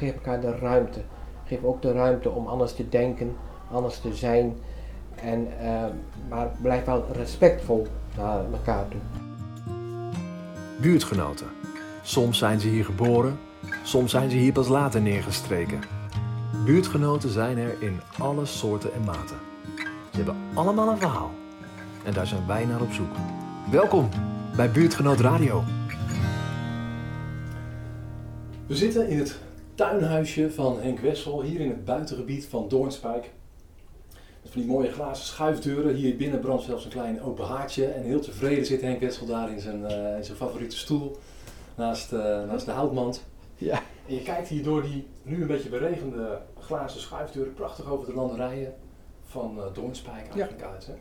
Geef elkaar de ruimte. Geef ook de ruimte om anders te denken, anders te zijn. En, uh, maar blijf wel respectvol naar elkaar toe. Buurtgenoten. Soms zijn ze hier geboren, soms zijn ze hier pas later neergestreken. Buurtgenoten zijn er in alle soorten en maten. Ze hebben allemaal een verhaal. En daar zijn wij naar op zoek. Welkom bij Buurtgenoot Radio. We zitten in het tuinhuisje van Henk Wessel, hier in het buitengebied van Doornspijk. Met van die mooie glazen schuifdeuren. Hier binnen brandt zelfs een klein open haartje. En heel tevreden zit Henk Wessel daar in zijn, uh, in zijn favoriete stoel naast, uh, naast de houtmand. Ja. En je kijkt hier door die nu een beetje beregende glazen schuifdeuren prachtig over de landerijen van uh, Doornspijk eigenlijk ja. uit. Hè?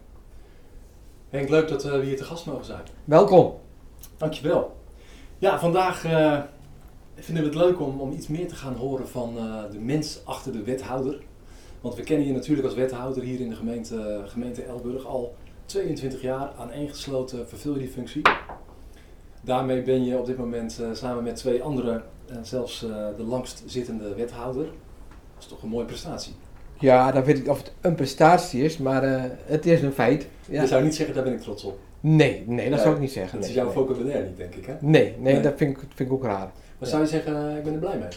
Henk, leuk dat we hier te gast mogen zijn. Welkom. Dankjewel. Ja, vandaag vinden we het leuk om, om iets meer te gaan horen van uh, de mens achter de wethouder. Want we kennen je natuurlijk als wethouder hier in de gemeente, gemeente Elburg al 22 jaar aaneengesloten vervul je die functie. Daarmee ben je op dit moment uh, samen met twee anderen uh, zelfs de langst zittende wethouder. Dat is toch een mooie prestatie. Ja, dan weet ik of het een prestatie is, maar het is een feit. Ja. Je zou niet zeggen, daar ben ik trots op. Nee, nee dat zou ik niet zeggen. Dat is jouw nee. vocabulaire niet, denk ik, hè? Nee, nee, nee. dat vind ik, vind ik ook raar. Maar zou je zeggen, ik ben er blij mee?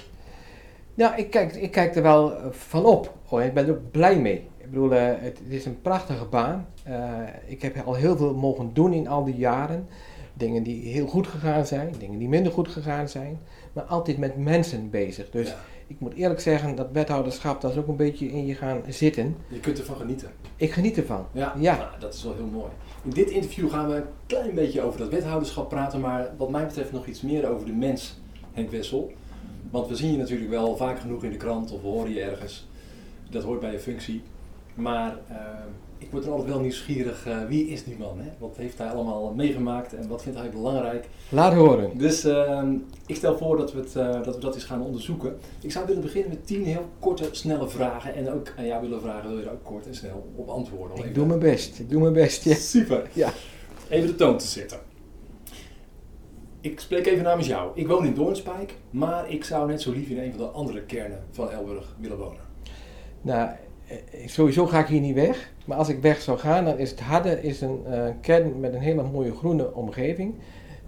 Nou, ik kijk, ik kijk er wel van op. Oh, ik ben er ook blij mee. Ik bedoel, uh, het, het, is een prachtige baan. Uh, ik heb al heel veel mogen doen in al die jaren. Dingen die heel goed gegaan zijn, dingen die minder goed gegaan zijn. Maar altijd met mensen bezig. Dus ja. ik moet eerlijk zeggen, dat wethouderschap, dat is ook een beetje in je gaan zitten. Je kunt ervan genieten. Ik geniet ervan. Ja, ja. Nou, dat is wel heel mooi. In dit interview gaan we een klein beetje over dat wethouderschap praten, maar wat mij betreft nog iets meer over de mens, Henk Wessel. Want we zien je natuurlijk wel vaak genoeg in de krant of we horen je ergens. Dat hoort bij je functie. Maar uh, ik word er altijd wel nieuwsgierig, uh, wie is die man? Hè? Wat heeft hij allemaal meegemaakt en wat vindt hij belangrijk? Laat horen. Dus uh, ik stel voor dat we, het, dat we dat eens gaan onderzoeken. Ik zou willen beginnen met tien heel korte, snelle vragen. En ook aan jou willen vragen, wil je er ook kort en snel op antwoorden? Ik doe mijn best, ik doe mijn best. Ja. Super. Ja. Even de toon te zetten. Ik spreek even namens jou. Ik woon in Doornspijk, maar ik zou net zo lief in een van de andere kernen van Elburg willen wonen. Nou, sowieso ga ik hier niet weg. Maar als ik weg zou gaan, dan is het Harde is een uh, kern met een hele mooie groene omgeving.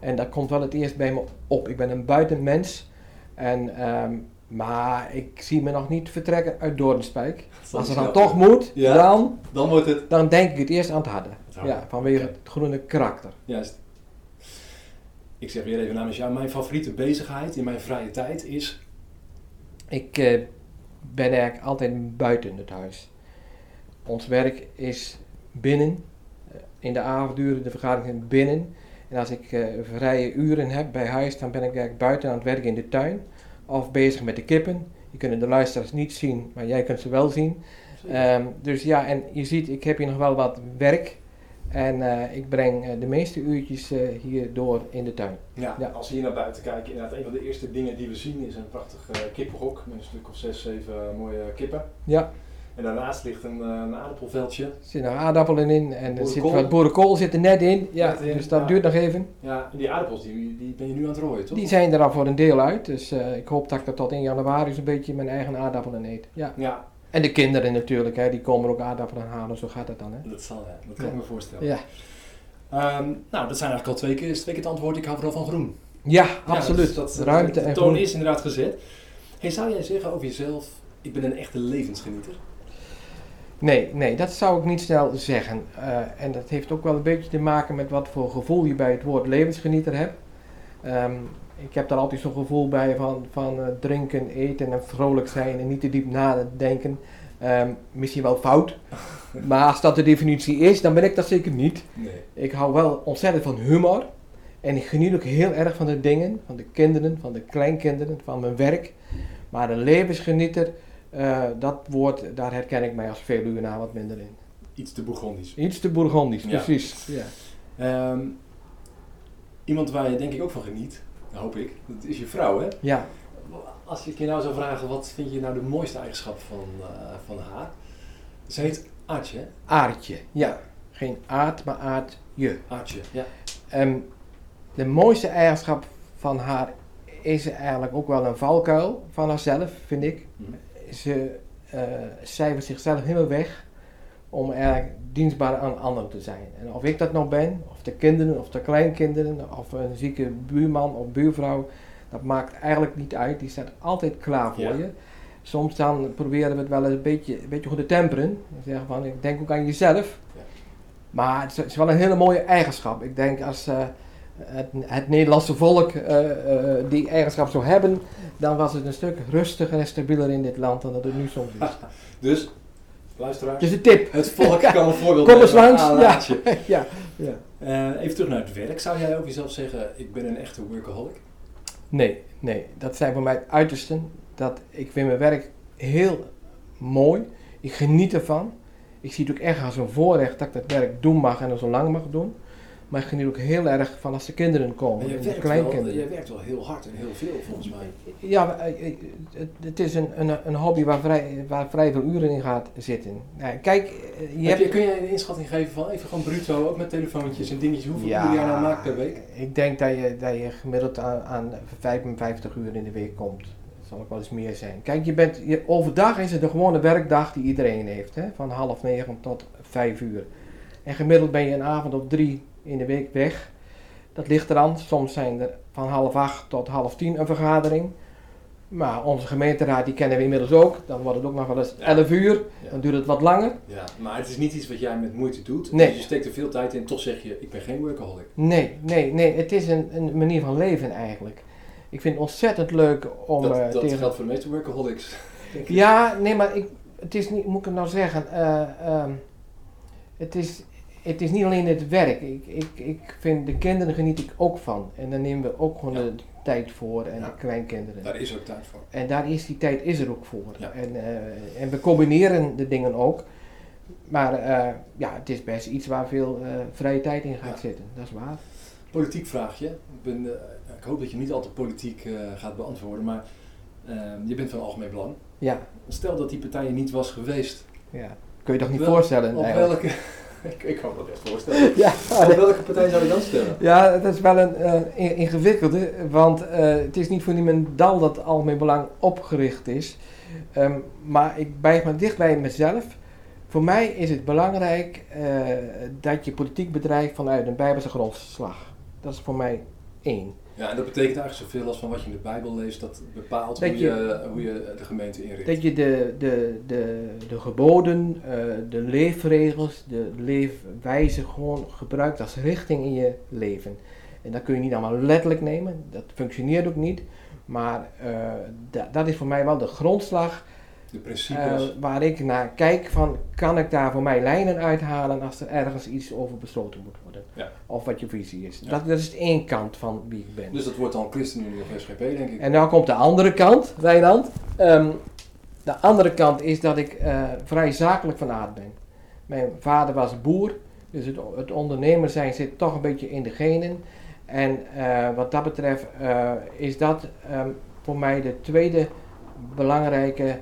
En dat komt wel het eerst bij me op. Ik ben een buitenmens. En, um, maar ik zie me nog niet vertrekken uit Doornspijk. Als het dan toch moet, ja, dan, dan, wordt het... dan denk ik het eerst aan het. Harde. Ja, vanwege het groene karakter. Juist. Ik zeg weer even namens jou, mijn favoriete bezigheid in mijn vrije tijd is... Ik uh, ben eigenlijk altijd buiten het huis. Ons werk is binnen. In de avonduren, de vergaderingen binnen. En als ik uh, vrije uren heb bij huis, dan ben ik eigenlijk buiten aan het werken in de tuin. Of bezig met de kippen. Je kunnen de luisteraars niet zien, maar jij kunt ze wel zien. Um, dus ja, en je ziet, ik heb hier nog wel wat werk. En uh, ik breng uh, de meeste uurtjes uh, hier door in de tuin. Ja, ja, als we hier naar buiten kijken, inderdaad, een van de eerste dingen die we zien is een prachtig kippenhok met een stuk of zes, zeven mooie kippen. Ja. En daarnaast ligt een, een aardappelveldje. Er zitten nog aardappelen in en er zit wat boerenkool zit er net in. Ja, Net in, dus dat ja. duurt nog even. Ja, en die aardappels die, die ben je nu aan het rooien, toch? Die zijn er al voor een deel uit. Dus ik hoop dat ik er tot in januari zo'n beetje mijn eigen aardappelen eet. Ja. Ja, En de kinderen natuurlijk, hè, die komen ook aardappelen halen, zo gaat dat dan. Hè? dat zal, ja. Dat kan ik me voorstellen. Ja. Um, nou, dat zijn eigenlijk al twee keer, twee keer het antwoord. Ik hou vooral van groen. Ja, absoluut. dat, dat, Ruimte de en toon is inderdaad gezet. Hey, zou jij zeggen over jezelf, ik ben een echte levensgenieter? Nee, nee, dat zou ik niet snel zeggen. Uh, en dat heeft ook wel een beetje te maken met wat voor gevoel je bij het woord levensgenieter hebt. Um, ik heb daar altijd zo'n gevoel bij van, van uh, drinken, eten en vrolijk zijn en niet te diep nadenken. Um, misschien wel fout, maar als dat de definitie is, dan ben ik dat zeker niet. Nee. Ik hou wel ontzettend van humor. En ik geniet ook heel erg van de dingen, van de kinderen, van de kleinkinderen, van mijn werk. Maar een levensgenieter, uh, dat woord, daar herken ik mij als veel uur na wat minder in. Iets te Bourgondisch. Iets te Bourgondisch, Ja. precies. Ja. Um, iemand waar je denk ik ook van geniet, hoop ik, dat is je vrouw hè? ja. Als ik je nou zou vragen, wat vind je nou de mooiste eigenschap van, uh, van haar? Ze heet Aartje, hè? Aardje, ja. Geen aard, maar aardje. Aartje, ja. Um, de mooiste eigenschap van haar is eigenlijk ook wel een valkuil van haarzelf, vind ik. Mhm. Ze eh cijfert zichzelf helemaal weg om eigenlijk dienstbaar aan anderen te zijn. En of ik dat nou ben, of de kinderen, of de kleinkinderen, of een zieke buurman of buurvrouw, dat maakt eigenlijk niet uit. Die staat altijd klaar voor Ja. je. Soms dan proberen we het wel eens een beetje, een beetje goed te temperen. En zeggen van, ik denk ook aan jezelf. Ja. Maar het is, het is wel een hele mooie eigenschap. Ik denk als eh, het, het Nederlandse volk eh, eh, die eigenschap zou hebben, dan was het een stuk rustiger en stabieler in dit land dan dat het nu soms is. Dus, luisteraars, Dus een tip. het volk kan een voorbeeld Kom eens langs. aan Ja. Ja. ja. Eh, even terug naar het werk. Zou jij ook jezelf zeggen, ik ben een echte workaholic? Nee, nee. Dat zijn voor mij het uitersten. Dat, ik vind mijn werk heel mooi. Ik geniet ervan. Ik zie het ook echt als een voorrecht dat ik dat werk doen mag en dat zo lang mag doen. Maar ik geniet ook heel erg van als de kinderen komen. De werkt, wel, kleinkinderen. jij werkt wel heel hard en heel veel volgens mij. Ja, eh, het, is een, een, een hobby waar vrij, waar vrij veel uren in gaat zitten. Nou, kijk, eh, je hebt... je, kun jij een inschatting geven van even gewoon bruto, ook met telefoontjes en dingetjes, hoeveel Ja, uur jij nou maakt per week? Ik denk dat je, dat je gemiddeld aan, aan 55 uur in de week komt. Dat zal ook wel eens meer zijn. Kijk, je bent, je, overdag is het de gewone werkdag die iedereen heeft. Hè? Van half negen tot vijf uur. En gemiddeld ben je een avond of drie in de week weg. Dat ligt eraan. Soms zijn er van half acht tot half tien een vergadering. Maar onze gemeenteraad die kennen we inmiddels ook. Dan wordt het ook nog wel eens Ja. 11 uur. Ja. Dan duurt het wat langer. Ja, maar het is niet iets wat jij met moeite doet. Nee. Dus je steekt er veel tijd in, toch zeg je, ik ben geen workaholic. Nee, nee, nee. Het is een, een manier van leven eigenlijk. Ik vind het ontzettend leuk om dat eh, dat tegen... geldt voor de meeste workaholics. Ja, nee, maar ik, het is niet, moet ik het nou zeggen, ehm, het, is, het is niet alleen het werk. Ik, ik, ik vind de kinderen geniet ik ook van. En daar nemen we ook gewoon Ja. de tijd voor en Ja. de kleinkinderen. Daar is ook tijd voor. En daar is die tijd is er ook voor. Ja. En, eh, en we combineren de dingen ook. Maar eh, ja, het is best iets waar veel eh, vrije tijd in gaat zitten. Dat is waar. Politiek vraagje. Ik, ben, ik hoop dat je niet altijd politiek gaat beantwoorden, maar je bent van algemeen belang. Ja, Stel dat die partij er niet was geweest. ja. kun je toch niet Wel- voorstellen Op eigenlijk. welke... ik, ik kan me dat echt voorstellen. Ja, Op welke partij zou je dan stemmen? Ja, dat is wel een in- ingewikkelde, want eh, het is niet voor niemendal dat Algemeen Belang opgericht is. Ehm, maar ik blijf maar dicht bij mezelf. Voor mij is het belangrijk eh, dat je politiek bedrijft vanuit een bijbelse grondslag. Dat is voor mij één. Ja, en dat betekent eigenlijk zoveel als van wat je in de Bijbel leest, dat bepaalt Dat hoe, je- je, hoe je de gemeente inricht. Dat je de, de, de, de geboden, eh, de leefregels, de leefwijze gewoon gebruikt als richting in je leven. En dat kun je niet allemaal letterlijk nemen, dat functioneert ook niet. Maar eh, da- dat is voor mij wel de grondslag de eh, principes. waar ik naar kijk van, kan ik daar voor mij lijnen uithalen als er ergens iets over besloten moet worden. Ja. Of wat je visie is. Ja. Dat, dat is één kant van wie ik ben. dus dat wordt dan ChristenUnie of SGP, denk ik. En nou komt de andere kant, Wijnand. Ehm, de andere kant is dat ik eh, vrij zakelijk van aard ben. Mijn vader was boer, dus het, het ondernemer zijn zit toch een beetje in de genen. En eh, wat dat betreft is dat ehm, voor mij de tweede belangrijke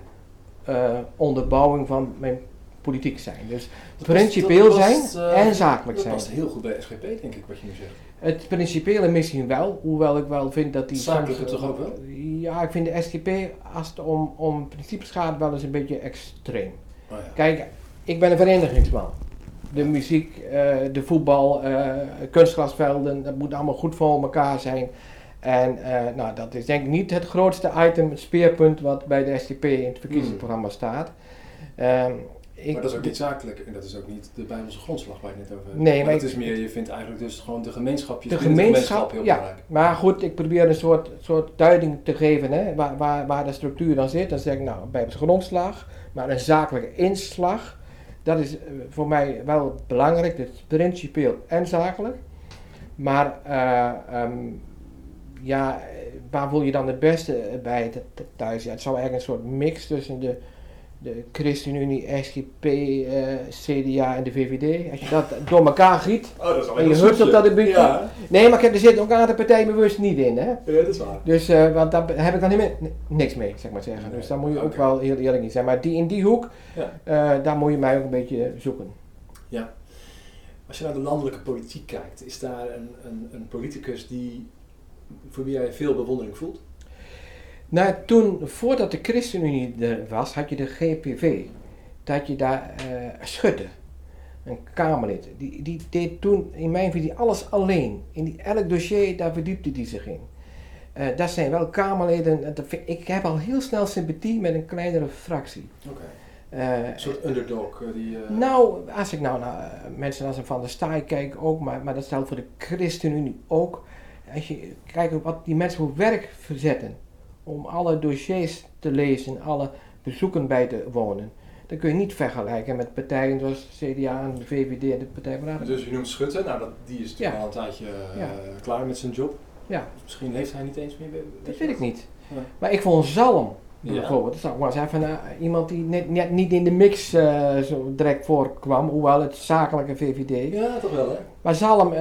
onderbouwing van mijn politiek zijn. Dus Dat past- dat zijn eh, en zakelijk Dat zijn. past heel goed bij SGP, denk ik, wat je nu zegt. Het principiële misschien wel, hoewel ik wel vind dat die... Zakelijke toch ook wel? Ja, ik vind de SGP, als het om, om principes gaat, wel eens een beetje extreem. Oh, ja. Kijk, ik ben een verenigingsman. De muziek, eh, de voetbal, eh, kunstgrasvelden, dat moet allemaal goed voor elkaar zijn. En eh, nou, dat is denk ik niet het grootste item, het speerpunt wat bij de SGP in het verkiezingsprogramma staat. Ehm, ik, maar dat is ook niet zakelijk en dat is ook niet de Bijbelse grondslag waar je het net over hebt. Nee, maar het is meer, je vindt eigenlijk dus gewoon de gemeenschapjes De binnen gemeenschap, heel ja. belangrijk. Maar goed, ik probeer een soort, soort duiding te geven hè, waar, waar, waar de structuur dan zit. Dan zeg ik nou, bij grondslag, maar een zakelijke inslag. Dat is eh, voor mij wel belangrijk, dus principieel en zakelijk. Maar ehm, ja, waar voel je dan het beste bij th- th- thuis? Ja, het zou eigenlijk een soort mix tussen de, de ChristenUnie, SGP, eh, CDA en de VVD. Als je dat door elkaar giet. Oh, dat is En je hurtelt dat een beetje. Ja, Nee, maar er zitten ook een aantal partijen bewust niet in, hè? ja, dat is waar. Dus, eh, want daar heb ik dan niet meer, niks mee, zeg maar zeggen. Nee, Dus daar moet je ook wel heel eerlijk in zijn. Maar die, in die hoek, Ja. eh, daar moet je mij ook een beetje zoeken. Als je naar de landelijke politiek kijkt, is daar een, een, een politicus die, voor wie jij veel bewondering voelt? Nou, toen, voordat de ChristenUnie er was, had je de GPV. Dat je daar eh Schutte, een Kamerlid. Die, die deed toen, in mijn visie, alles alleen. In die, elk dossier, daar verdiepte die zich in. Eh, dat zijn wel Kamerleden. ik heb al heel snel sympathie met een kleinere fractie. Eh, Een soort underdog die... nou, als ik nou naar mensen als een Van der Staaij kijk ook, maar, maar dat geldt voor de ChristenUnie ook. Als je kijkt op wat die mensen voor werk verzetten om alle dossiers te lezen, alle bezoeken bij te wonen, dan kun je niet vergelijken met partijen zoals CDA en de VVD en de Partij van de Arbeid. Dus je noemt Schutte, nou dat, die is natuurlijk Ja. al een tijdje eh, Ja. klaar met zijn job. Ja, Misschien heeft hij niet eens meer... dat weet ik niet. Ja. Maar ik vond Zalm bijvoorbeeld, dat eens even naar iemand die net, net niet in de mix eh, zo direct voorkwam, hoewel het zakelijke VVD. Ja, toch wel hè? Maar Zalm,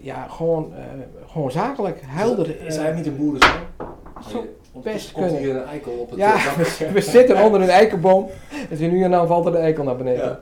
ja, gewoon, gewoon zakelijk, helder. Is eh, hij niet een zou Ondertussen best komt kunnen. hier een eikel op het Ja, eh, dak. we, we zitten onder een eikenboom. Dus nu en dan valt er de eikel naar beneden. Ja.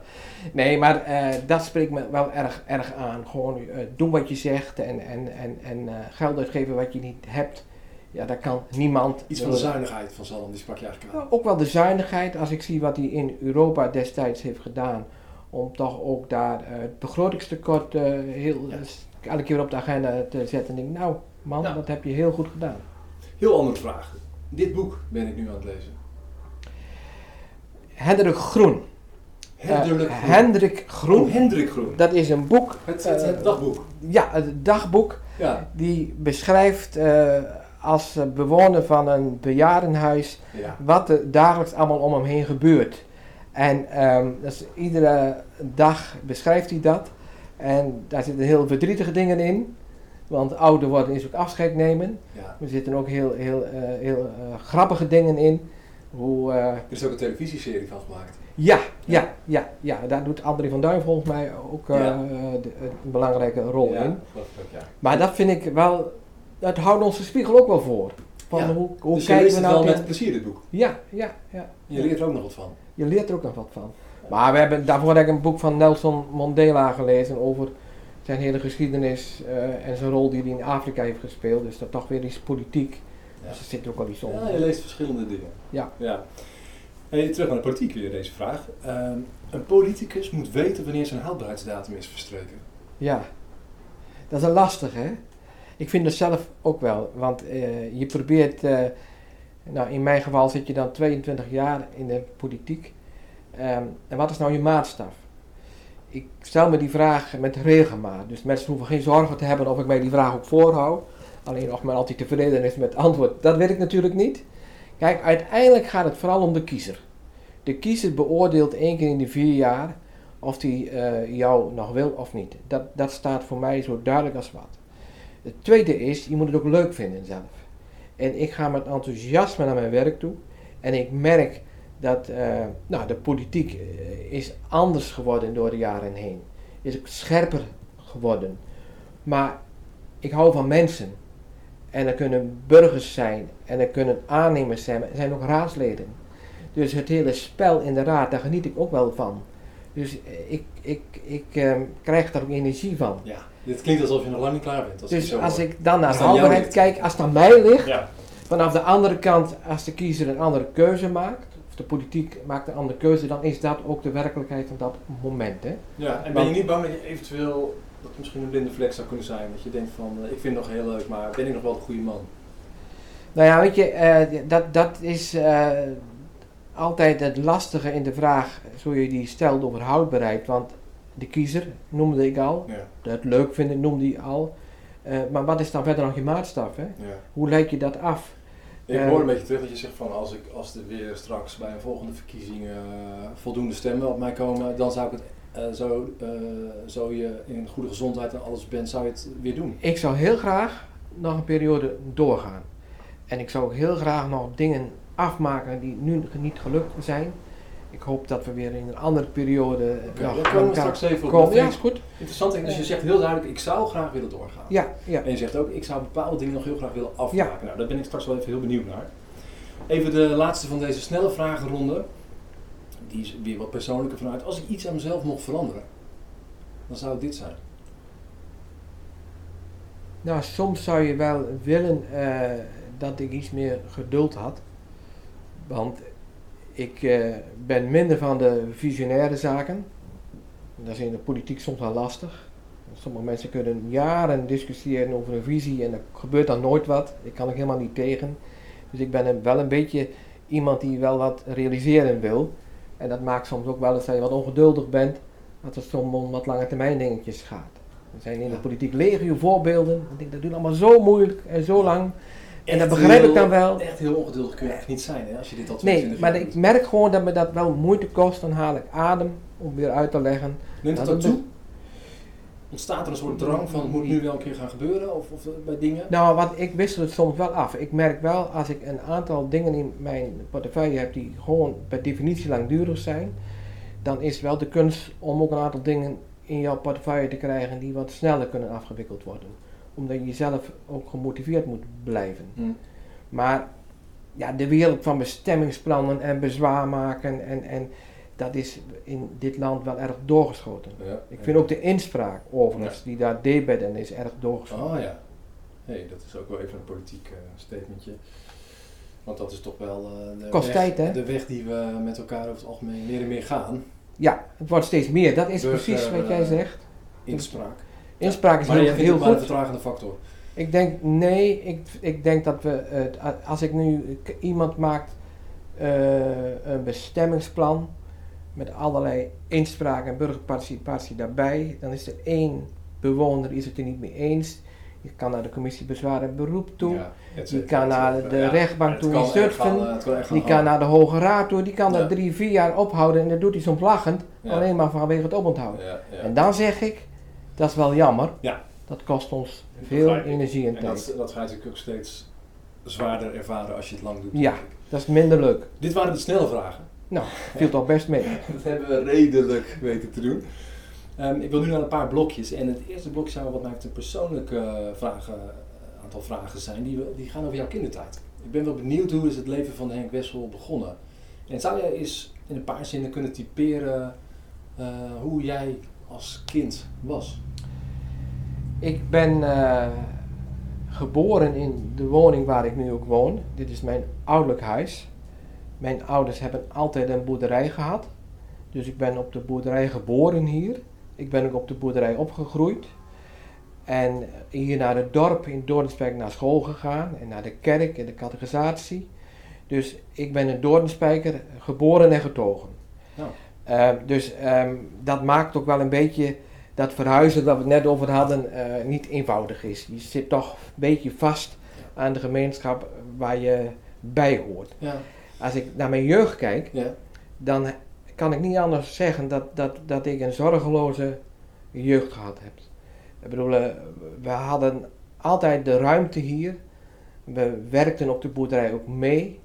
Nee, maar eh, dat spreekt me wel erg, erg aan. Gewoon eh, doen wat je zegt en, en, en, en eh, geld uitgeven wat je niet hebt. Ja, daar kan niemand. Iets van de zuinigheid van Zalm, die sprak je eigenlijk aan. Ook wel de zuinigheid, als ik zie wat hij in Europa destijds heeft gedaan. Om toch ook daar eh, het begrotingstekort eh, heel, Ja. Elke keer op de agenda te zetten. En ik denk, nou man, Ja. dat heb je heel goed gedaan. Heel andere vraag. Dit boek ben ik nu aan het lezen. Hendrik Groen. Hendrik Eh, Groen. Hendrik Groen. Oh, Hendrik Groen. Dat is een boek. Het, het, het eh, dagboek. Ja, het dagboek. Ja. Die beschrijft eh, als bewoner van een bejaardenhuis ja. wat er dagelijks allemaal om hem heen gebeurt. En dat is, iedere dag beschrijft hij dat. En daar zitten heel verdrietige dingen in. Want ouder worden is ook afscheid nemen. ja. Er zitten ook heel, heel, eh, heel eh, grappige dingen in. Hoe, eh, Er is ook een televisieserie van gemaakt. ja, ja, ja, ja, daar doet André van Duin volgens mij ook Ja. de- een belangrijke rol in. ook. Maar dat vind ik wel, dat houdt onze spiegel ook wel voor. Van hoe hoe dus je kijken we het nou wel met plezier, dit boek. Ja, ja, ja. Je leert er ook nog wat van. Je leert er ook nog wat van. Maar we hebben, daarvoor heb ik een boek van Nelson Mandela gelezen over zijn hele geschiedenis eh, en zijn rol die hij in Afrika heeft gespeeld. Dus dat toch weer iets politiek. Ja. Dus er zit ook wel iets onder. Ja, je leest verschillende dingen. Ja. ja. Hey, terug naar de politiek weer, deze vraag. Ehm, een politicus moet weten wanneer zijn houdbaarheidsdatum is verstreken. Ja, dat is een lastig hè. Ik vind het zelf ook wel, want eh, je probeert, eh, nou in mijn geval zit je dan 22 jaar in de politiek. Ehm, en wat is nou je maatstaf? Ik stel me die vraag met regelmaat, dus mensen hoeven geen zorgen te hebben of ik mij die vraag ook voorhoud. Alleen of men altijd tevreden is met het antwoord, dat weet ik natuurlijk niet. Kijk, uiteindelijk gaat het vooral om de kiezer. De kiezer beoordeelt één keer in de vier jaar of die eh, jou nog wil of niet. Dat, dat staat voor mij zo duidelijk als wat. Het tweede is, je moet het ook leuk vinden zelf. En ik ga met enthousiasme naar mijn werk toe. En ik merk dat eh, nou, de politiek eh, is anders geworden door de jaren heen. Is scherper geworden. Maar ik hou van mensen. En er kunnen burgers zijn. En er kunnen aannemers zijn. Maar er zijn ook raadsleden. Dus het hele spel in de raad, daar geniet ik ook wel van. Dus eh, ik, ik, ik ehm, krijg daar ook energie van. Ja, dit klinkt alsof je nog lang niet klaar bent. Als ik Dus zo als hoor. ik dan naar haalbaarheid ligt. kijk, als het aan mij ligt, Ja, vanaf de andere kant, als de kiezer een andere keuze maakt, de politiek maakt een andere keuze, dan is dat ook de werkelijkheid van dat moment. Hè? ja, en ben je niet bang dat je eventueel, dat het misschien een blinde vlek zou kunnen zijn, dat je denkt van, eh, ik vind het nog heel leuk, maar ben ik nog wel de goede man? Nou ja, weet je, eh, dat, dat is eh, altijd het lastige in de vraag, zo je die stelt over houdbaarheid. Want de kiezer noemde ik al, Ja, het leuk vinden noemde ik al. Maar wat is dan verder nog je maatstaf? Hè? ja. Hoe leid je dat af? Ik hoor een beetje terug dat je zegt van, als, ik, als er weer straks bij een volgende verkiezingen eh, voldoende stemmen op mij komen, dan zou ik het, eh, zo, zo je in goede gezondheid en alles bent, zou je het weer doen. Ik zou heel graag nog een periode doorgaan. En ik zou ook heel graag nog dingen afmaken die nu niet gelukt zijn. Ik hoop dat we weer in een andere periode Oké, nog daar komen we straks even op. komen. Ja, is goed. Interessant, dus je zegt heel duidelijk, ik zou graag willen doorgaan. Ja, ja. En je zegt ook, ik zou bepaalde dingen nog heel graag willen afmaken. Nou, daar ben ik straks wel even heel benieuwd naar. Even de laatste van deze snelle vragenronde. Die is weer wat persoonlijker vanuit. Als ik iets aan mezelf mocht veranderen, dan zou het dit zijn. Nou, soms zou je wel willen eh, dat ik iets meer geduld had. Want ik eh, ben minder van de visionaire zaken. Dat is in de politiek soms wel lastig. Sommige mensen kunnen jaren discussiëren over een visie en er gebeurt dan nooit wat. Ik kan er helemaal niet tegen. Dus ik ben wel een beetje iemand die wel wat realiseren wil. En dat maakt soms ook wel eens dat je wat ongeduldig bent. Dat het soms om wat lange termijn dingetjes gaat. Er zijn in de politiek legio voorbeelden. Ik denk dat duurt allemaal zo moeilijk en zo lang. En dat Echt begrijp ik dan wel. Echt heel ongeduldig kun je eigenlijk niet zijn hè, als je dit al Nee, 22 maar jaar ik merk gewoon dat me dat wel moeite kost. Dan haal ik adem om weer uit te leggen. Neemt ook dat toe? Ontstaat er een soort drang van het moet nu wel een keer gaan gebeuren of, of eh, bij dingen? Nou, want ik wissel het soms wel af. Ik merk wel als ik een aantal dingen in mijn portefeuille heb die gewoon per definitie langdurig zijn, dan is wel de kunst om ook een aantal dingen in jouw portefeuille te krijgen die wat sneller kunnen afgewikkeld worden. Omdat je zelf ook gemotiveerd moet blijven. Hm. Maar ja, de wereld van bestemmingsplannen en bezwaar maken en, en dat is in dit land wel erg doorgeschoten. Ja. Ik vind ook de inspraak overigens, die daar debeten is erg doorgeschoten. Oh ja. hey, dat is ook wel even een politiek eh, statementje. Want dat is toch wel eh, de, Kost weg, tijd, hè? de weg die we met elkaar over het algemeen meer en meer gaan. Ja, het wordt steeds meer. Dat is Burger, precies wat jij eh, zegt. Inspraak. Inspraak is maar heel, vindt heel maar een goed. vertragende factor. Ik denk, nee, ik, ik denk dat we, het, als ik nu, iemand maakt eh, een bestemmingsplan met allerlei inspraak en burgerparticipatie daarbij, dan is er één bewoner is het er niet mee eens. Je kan naar de commissie bezwaar en beroep toe. Ja, Die kan naar de Ja, rechtbank toe in Zutphen. Die kan naar de Hoge Raad toe, die kan Ja. dat drie, vier jaar ophouden en dat doet hij soms lachend, alleen maar vanwege het oponthoud. Ja, ja. En dan zeg ik, dat is wel jammer. Ja. Dat kost ons veel energie en En tijd. dat, dat ga je natuurlijk ook steeds zwaarder ervaren als je het lang doet. Ja. Dat is minder leuk. Dit waren de snelle vragen. Nou, viel toch best mee. Dat hebben we redelijk weten te doen. Ehm, ik wil nu naar een paar blokjes. En het eerste blokje zou wat mij betreft een persoonlijke eh, vragen, een aantal vragen zijn. Die, die gaan over jouw kindertijd. Ik ben wel benieuwd hoe is het leven van Henk Wessel begonnen. En zou jij eens in een paar zinnen kunnen typeren eh, hoe jij als kind was? Ik ben eh, geboren in de woning waar ik nu ook woon. Dit is mijn ouderlijk huis. Mijn ouders hebben altijd een boerderij gehad. Dus ik ben op de boerderij geboren hier. Ik ben ook op de boerderij opgegroeid. En hier naar het dorp in Doornspijk naar school gegaan. En naar de kerk en de catechisatie. Dus ik ben een Doornspijker, geboren en getogen. Nou. Eh, dus ehm, dat maakt ook wel een beetje dat verhuizen, waar we het net over hadden, eh, niet eenvoudig is. Je zit toch een beetje vast aan de gemeenschap waar je bij hoort. Ja. Als ik naar mijn jeugd kijk, ja. dan kan ik niet anders zeggen dat, dat, dat ik een zorgeloze jeugd gehad heb. Ik bedoel, eh, we hadden altijd de ruimte hier. We werkten op de boerderij ook mee.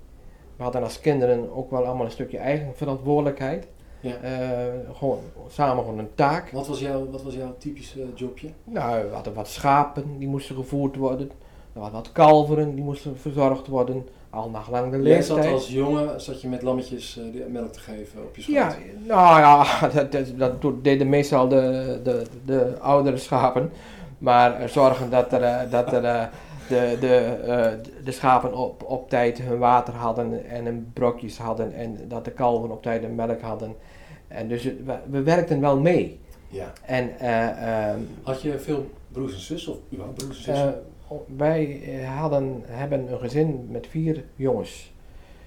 We hadden als kinderen ook wel allemaal een stukje eigen verantwoordelijkheid. Ja. Eh, gewoon samen gewoon een taak. Wat, was jouw, wat was jouw typische jobje? Nou, we hadden wat schapen, die moesten gevoerd worden. We hadden wat kalveren, die moesten verzorgd worden. Al naar lang de Jij zat leeftijd. als jongen zat je met lammetjes eh, melk te geven op je schoot. Ja, nou ja, dat, dat, deden meestal de, de, de oudere schapen. Maar eh, zorgen dat, er, eh, dat er, eh, de, de, eh, de schapen op, op tijd hun water hadden en hun brokjes hadden. En dat de kalven op tijd hun melk hadden. En dus we, we werkten wel mee. ja. En eh, ehm, Had je veel broers en zussen of überhaupt broers en eh, zussen? wij eh, hadden, hebben een gezin met vier jongens.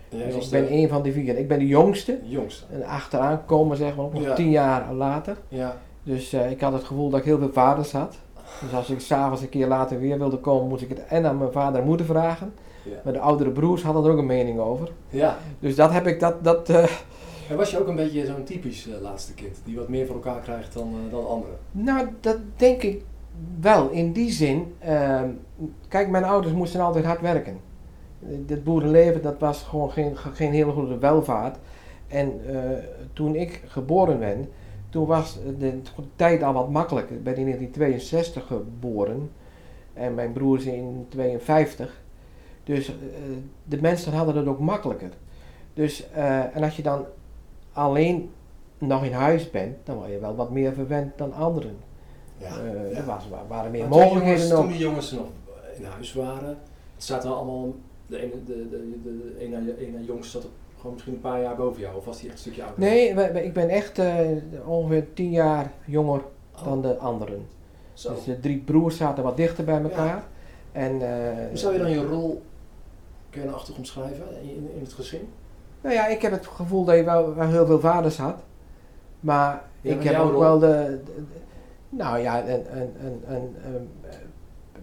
Dus ik ben de een van die vier. Ik ben de jongste. jongste. En achteraan komen zeg maar ook nog Ja. tien jaar later. Ja. Dus ik had het gevoel dat ik heel veel vaders had. Dus als ik s'avonds een keer later weer wilde komen, moest ik het en aan mijn vader en moeder vragen. Ja. Maar de oudere broers hadden er ook een mening over. ja. Dus dat heb ik, dat, dat, En was je ook een beetje zo'n typisch eh, laatste kind, die wat meer voor elkaar krijgt dan, eh, dan anderen? nou dat denk ik wel. In die zin, ehm, kijk mijn ouders moesten altijd hard werken. Dit boerenleven, dat was gewoon geen, geen hele goede welvaart. En eh, toen ik geboren ben, toen was de tijd al wat makkelijker. Ik ben in 1962 geboren en mijn broer is in 52. Dus eh, de mensen hadden het ook makkelijker. Dus, eh, en als je dan alleen nog in huis bent, dan word je wel wat meer verwend dan anderen. Ja. Eh, Er was, wa- waren meer Maar toen mogelijkheden jongens, ook. Toen die jongens nog in huis waren, het zaten allemaal de ene, de, de, de, de ene, ene jongste zat op, gewoon misschien een paar jaar boven jou, of was die echt een stukje ouder? Nee, ik ben echt eh, ongeveer tien jaar jonger Oh, dan de anderen. zo. Dus de drie broers zaten wat dichter bij elkaar. En, eh, Hoe zou je dan je rol kernachtig omschrijven in, in, in het gezin? Nou ja, ik heb het gevoel dat je wel, wel heel veel vaders had. Maar Ja, ik heb ook rol? wel de, de- de- Nou ja, een, een, een, een, een-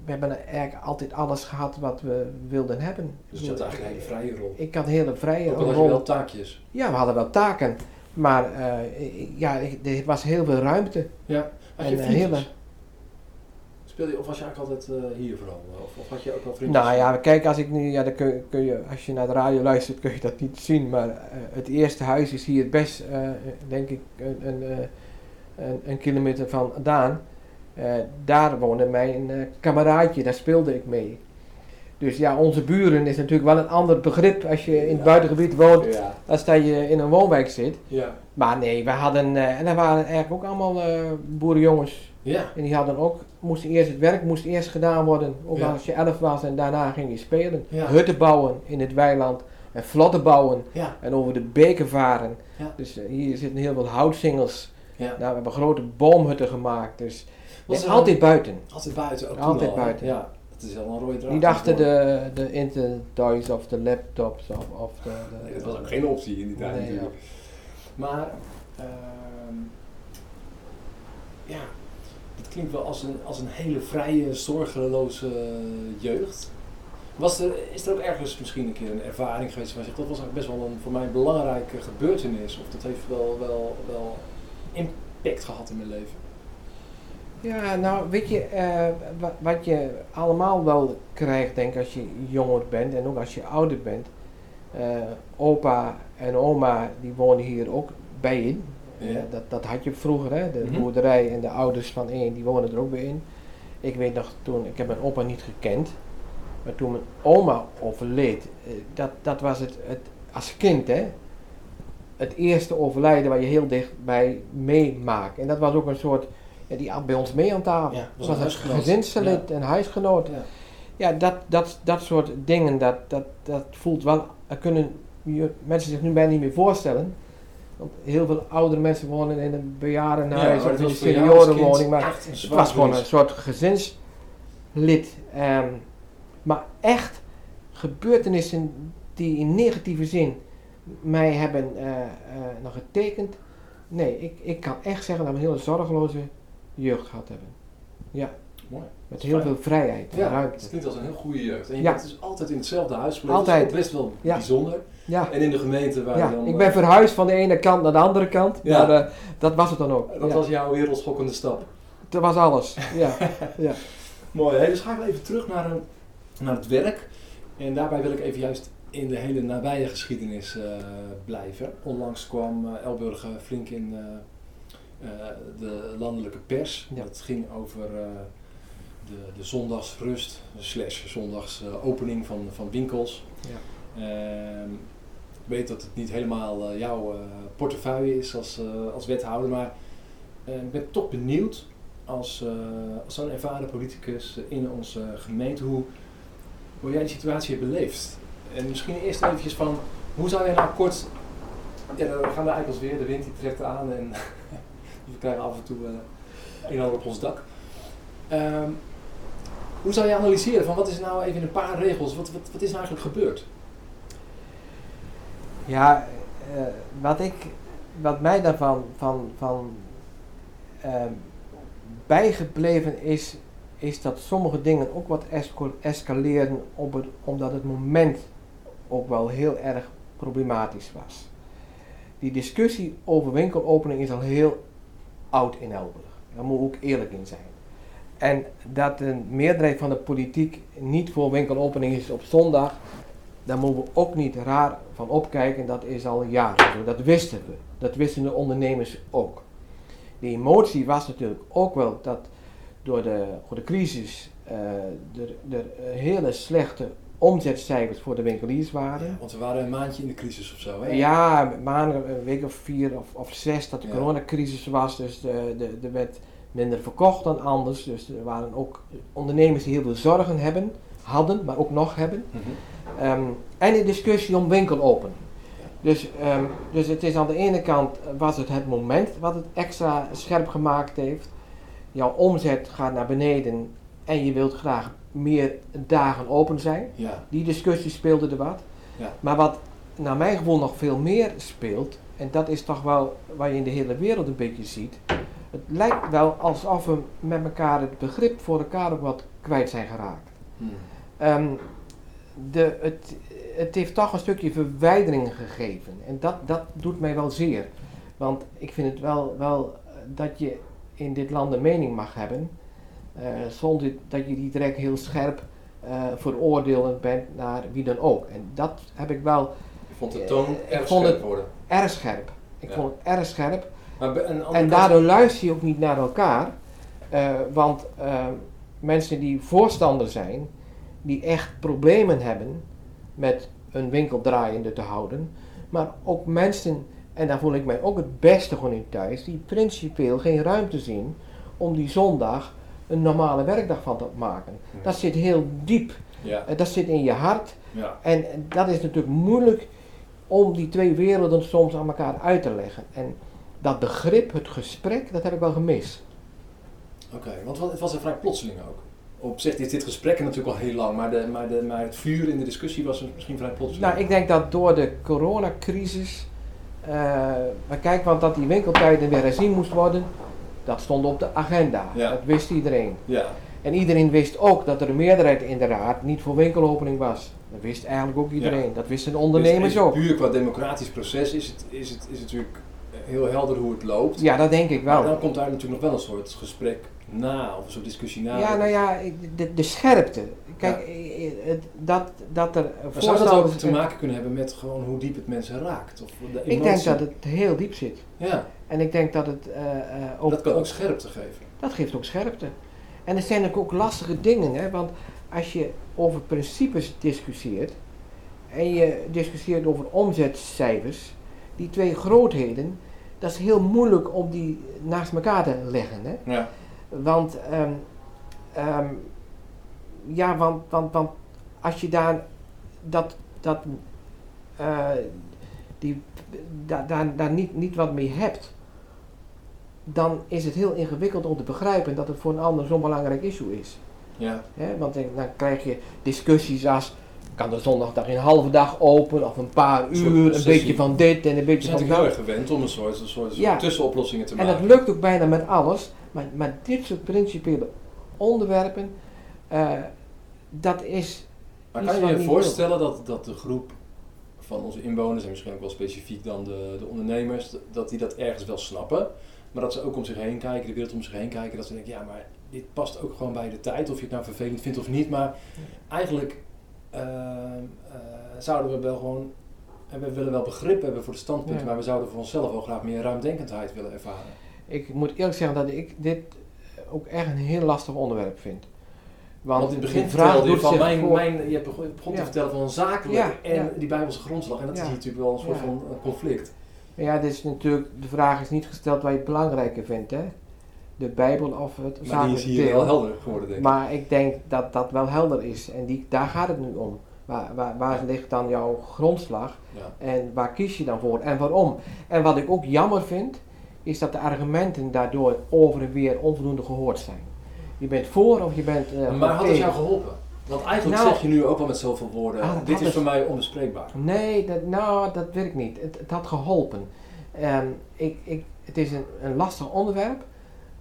we hebben eigenlijk altijd alles gehad wat we wilden hebben. Dus je had eigenlijk een hele vrije rol. Ik had een hele vrije Ook al had je rol. wel taakjes. Ja, we hadden wel taken. Maar eh, ja, er was heel veel ruimte. Ja. Had En je vriendjes? hele- Speelde je, of was je eigenlijk altijd eh, hier vooral? Of, of had je ook wel vriendjes? Nou ja, kijk, als ik nu, ja, dan kun, je- kun je, als je naar de radio luistert, kun je dat niet zien. Maar eh, het eerste huis is hier best, eh, denk ik, een, een, eh, een, een kilometer vandaan. Eh daar woonde mijn eh, kameraadje, daar speelde ik mee. Dus ja, onze buren is natuurlijk wel een ander begrip als je in het Ja. buitengebied woont, Ja. als dat je in een woonwijk zit. Ja. Maar nee, we hadden, eh, en er waren eigenlijk ook allemaal eh, boerenjongens. Ja. En die hadden ook, moesten eerst, het werk moest eerst gedaan worden, ook Ja. als je elf was en daarna ging je spelen. Ja. Hutten bouwen in het weiland en vlotten bouwen Ja. en over de beken varen. Dus eh, hier zitten heel veel houtsingels. Ja. Nou, we hebben grote boomhutten gemaakt, dus Was altijd buiten. Altijd buiten ook Altijd al, buiten. Ja. Dat is wel een rode draad. Niet achter de, de intertoys of de laptops of, of de, de- Nee, dat was ook geen optie in die tijd Nee, natuurlijk. Maar, ehm, ja, klinkt wel als een, als een hele vrije, zorgeloze jeugd. Was er, is er ook ergens misschien een keer een ervaring geweest je zegt, dat was eigenlijk best wel een voor mij belangrijke gebeurtenis. Of dat heeft wel, wel, wel impact gehad in mijn leven. Ja, nou weet je, eh, wa- wat je allemaal wel krijgt, denk als je jonger bent en ook als je ouder bent. Eh, opa en oma, die wonen hier ook bij in. Ja. Eh, dat, dat had je vroeger, hè? de Mhm. boerderij en de ouders van één, die wonen er ook weer in. Ik weet nog toen, ik heb mijn opa niet gekend, maar toen mijn oma overleed, eh, dat, dat was het, het als kind, hè? Het eerste overlijden waar je heel dichtbij meemaakt. En dat was ook een soort, ja, die at bij ons mee aan tafel. Ja, was een huisgenoot. gezinslid, een huisgenoot. Ja. Ja, dat, dat, dat soort dingen, dat, dat, dat voelt wel, er kunnen mensen zich nu bijna niet meer voorstellen. Want heel veel oudere mensen wonen in een bejaardenhuis of in een seniorenwoning. Maar het was gewoon een soort gezinslid. ehm, maar echt gebeurtenissen die in negatieve zin mij hebben eh, eh, nog getekend. Nee, ik, ik kan echt zeggen dat we een hele zorgeloze jeugd gehad hebben. Ja, Mooi. met heel veel vrijheid en Ja, ruimte. het klinkt als een heel goede jeugd. En je Ja. bent dus altijd in hetzelfde huis gebleven. Altijd. Dat is ook best wel Ja. bijzonder. Ja, En in de gemeente waar je ja. dan... ik ben eh, verhuisd van de ene kant naar de andere kant. Ja. Maar eh, dat was het dan ook. Dat was jouw wereldschokkende stap. Dat was alles. Ja. ja. Mooi. Dus gaan we even terug naar, een, naar het werk. En daarbij wil ik even juist in de hele nabije geschiedenis eh, blijven. Onlangs kwam eh, Elburg eh, flink in eh, eh, de landelijke pers. Ja. Het ging over eh, de, de zondagsrust, slash zondagsopening van, van winkels. Ja. Weet dat het niet helemaal eh, jouw eh, portefeuille is als, eh, als wethouder, maar ik ben toch benieuwd als, als zo'n ervaren politicus in onze gemeente hoe, hoe jij die situatie hebt beleefd. En misschien eerst eventjes van, hoe zou jij nou kort, ja dan gaan we eigenlijk als weer, de wind die trekt aan en we krijgen af en toe een en ander op ons dak. Ehm, hoe zou je analyseren van wat is nou even in een paar regels, wat, wat, wat is nou eigenlijk gebeurd? Ja, eh, wat, ik, wat mij daarvan van, van, ehm, bijgebleven is, is dat sommige dingen ook wat escaleren op het, omdat het moment ook wel heel erg problematisch was. Die discussie over winkelopening is al heel oud in Elburg. Daar moet ik ook eerlijk in zijn. En dat een meerderheid van de politiek niet voor winkelopening is op zondag, daar moeten we ook niet raar van opkijken. Dat is al jaren zo. Dat wisten we. Dat wisten de ondernemers ook. De emotie was natuurlijk ook wel dat door de, door de crisis eh, er, er hele slechte omzetcijfers voor de winkeliers waren. Ja, want we waren een maandje in de crisis of zo, hè? Ja, maanden, een week of vier of, of zes dat de Ja. coronacrisis was. Dus de, de, er werd minder verkocht dan anders. Dus er waren ook ondernemers die heel veel zorgen hebben hadden, maar ook nog hebben. Mhm. Ehm, en de discussie om winkel open. Dus, ehm, dus het is aan de ene kant eh, was het het moment wat het extra scherp gemaakt heeft. Jouw omzet gaat naar beneden en je wilt graag meer dagen open zijn. Ja. Die discussie speelde er wat. Ja. Maar wat naar mijn gevoel nog veel meer speelt, en dat is toch wel wat je in de hele wereld een beetje ziet. Het lijkt wel alsof we met elkaar het begrip voor elkaar ook wat kwijt zijn geraakt. Mhm. Ehm, de, het, het heeft toch een stukje verwijdering gegeven. En dat, dat doet mij wel zeer. Want ik vind het wel, wel eh, dat je in dit land een mening mag hebben. eh, zonder dat je die direct heel scherp eh veroordelend bent naar wie dan ook. En dat heb ik wel Ik vond de toon erg scherp worden. erg scherp. Ik Ja. vond het erg scherp. Maar En kant- daardoor luister je ook niet naar elkaar. want mensen die voorstander zijn, die echt problemen hebben met een winkel draaiende te houden. Maar ook mensen, en daar voel ik mij ook het beste gewoon in thuis, die principieel geen ruimte zien om die zondag een normale werkdag van te maken. Ja. Dat zit heel diep. Ja, Eh, dat zit in je hart. ja. En dat is natuurlijk moeilijk om die twee werelden soms aan elkaar uit te leggen. En dat begrip, het gesprek, dat heb ik wel gemist. Oké, want het was er vrij plotseling ook. Op zich is dit gesprek natuurlijk al heel lang, maar, de, maar, de, maar het vuur in de discussie was misschien vrij plotseling. Nou, ik denk dat door de coronacrisis, eh maar kijk, want dat die winkeltijden weer herzien moest worden, dat stond op de agenda. Ja. Dat wist iedereen. Ja, En iedereen wist ook dat er een meerderheid in de raad niet voor winkelopening was. Dat wist eigenlijk ook iedereen. Dat wisten de ondernemers dus ook. Puur qua democratisch proces is het, is, het, is het natuurlijk heel helder hoe het loopt. Ja, dat denk ik Maar wel. dan komt daar natuurlijk nog wel een soort gesprek na, of soort discussie na. Ja, nou ja, de, de scherpte. Kijk, dat, dat er Maar zou dat ook te maken kunnen hebben met gewoon hoe diep het mensen raakt? Of de Ik denk dat het heel diep zit. Ja, En ik denk dat het eh, ook... dat kan ook scherpte geven. Dat geeft ook scherpte. En er zijn ook, ook lastige dingen, hè, want als je over principes discussieert en je discussieert over omzetcijfers, die twee grootheden, dat is heel moeilijk om die naast elkaar te leggen. Hè? Ja, Want, ehm, ehm, ja, want, want, want als je daar dat, dat, eh, die, da- daar, daar niet, niet wat mee hebt, dan is het heel ingewikkeld om te begrijpen dat het voor een ander zo'n belangrijk issue is. ja. Want dan krijg je discussies als, kan de zondagdag een halve dag open of een paar uur, een beetje van dit en een We beetje zijn van natuurlijk heel dat. erg gewend om een soort, een soort, Ja. tussenoplossingen te En maken. dat lukt ook bijna met alles, maar, maar dit soort principiële onderwerpen, eh, dat is Maar kan je je voorstellen dat, dat de groep van onze inwoners, en misschien ook wel specifiek dan de, de ondernemers, dat die dat ergens wel snappen, maar dat ze ook om zich heen kijken, de wereld om zich heen kijken, dat ze denken, ja, maar dit past ook gewoon bij de tijd, of je het nou vervelend vindt of niet, maar eigenlijk zouden we wel gewoon, en we willen wel begrip hebben voor de standpunten, Ja. maar we zouden voor onszelf wel graag meer ruimdenkendheid willen ervaren. Ik moet eerlijk zeggen dat ik dit ook echt een heel lastig onderwerp vind. Want, Want in het begin vertelde je van mijn, voor- mijn, je begon, te vertellen van een zakelijk Ja, en die Bijbelse grondslag. En dat is natuurlijk wel een soort van eh, conflict. Ja, dit is natuurlijk, de vraag is niet gesteld wat je het belangrijker vindt, hè? De Bijbel of het Maar die is hier deel. wel helder geworden, denk ik. Maar ik denk dat dat wel helder is en die, daar gaat het nu om. Waar, waar, waar ligt dan jouw grondslag Ja. en waar kies je dan voor en waarom? En wat ik ook jammer vind, is dat de argumenten daardoor over en weer onvoldoende gehoord zijn. Je bent voor of je bent eh, maar had het jou geholpen? Want eigenlijk Nou- zeg je nu ook wel met zoveel woorden, Ah, dit is het- voor mij onbespreekbaar. Nee, dat, nou, dat weet ik niet. Het, het had geholpen. Ehm, ik, ik, het is een, een lastig onderwerp,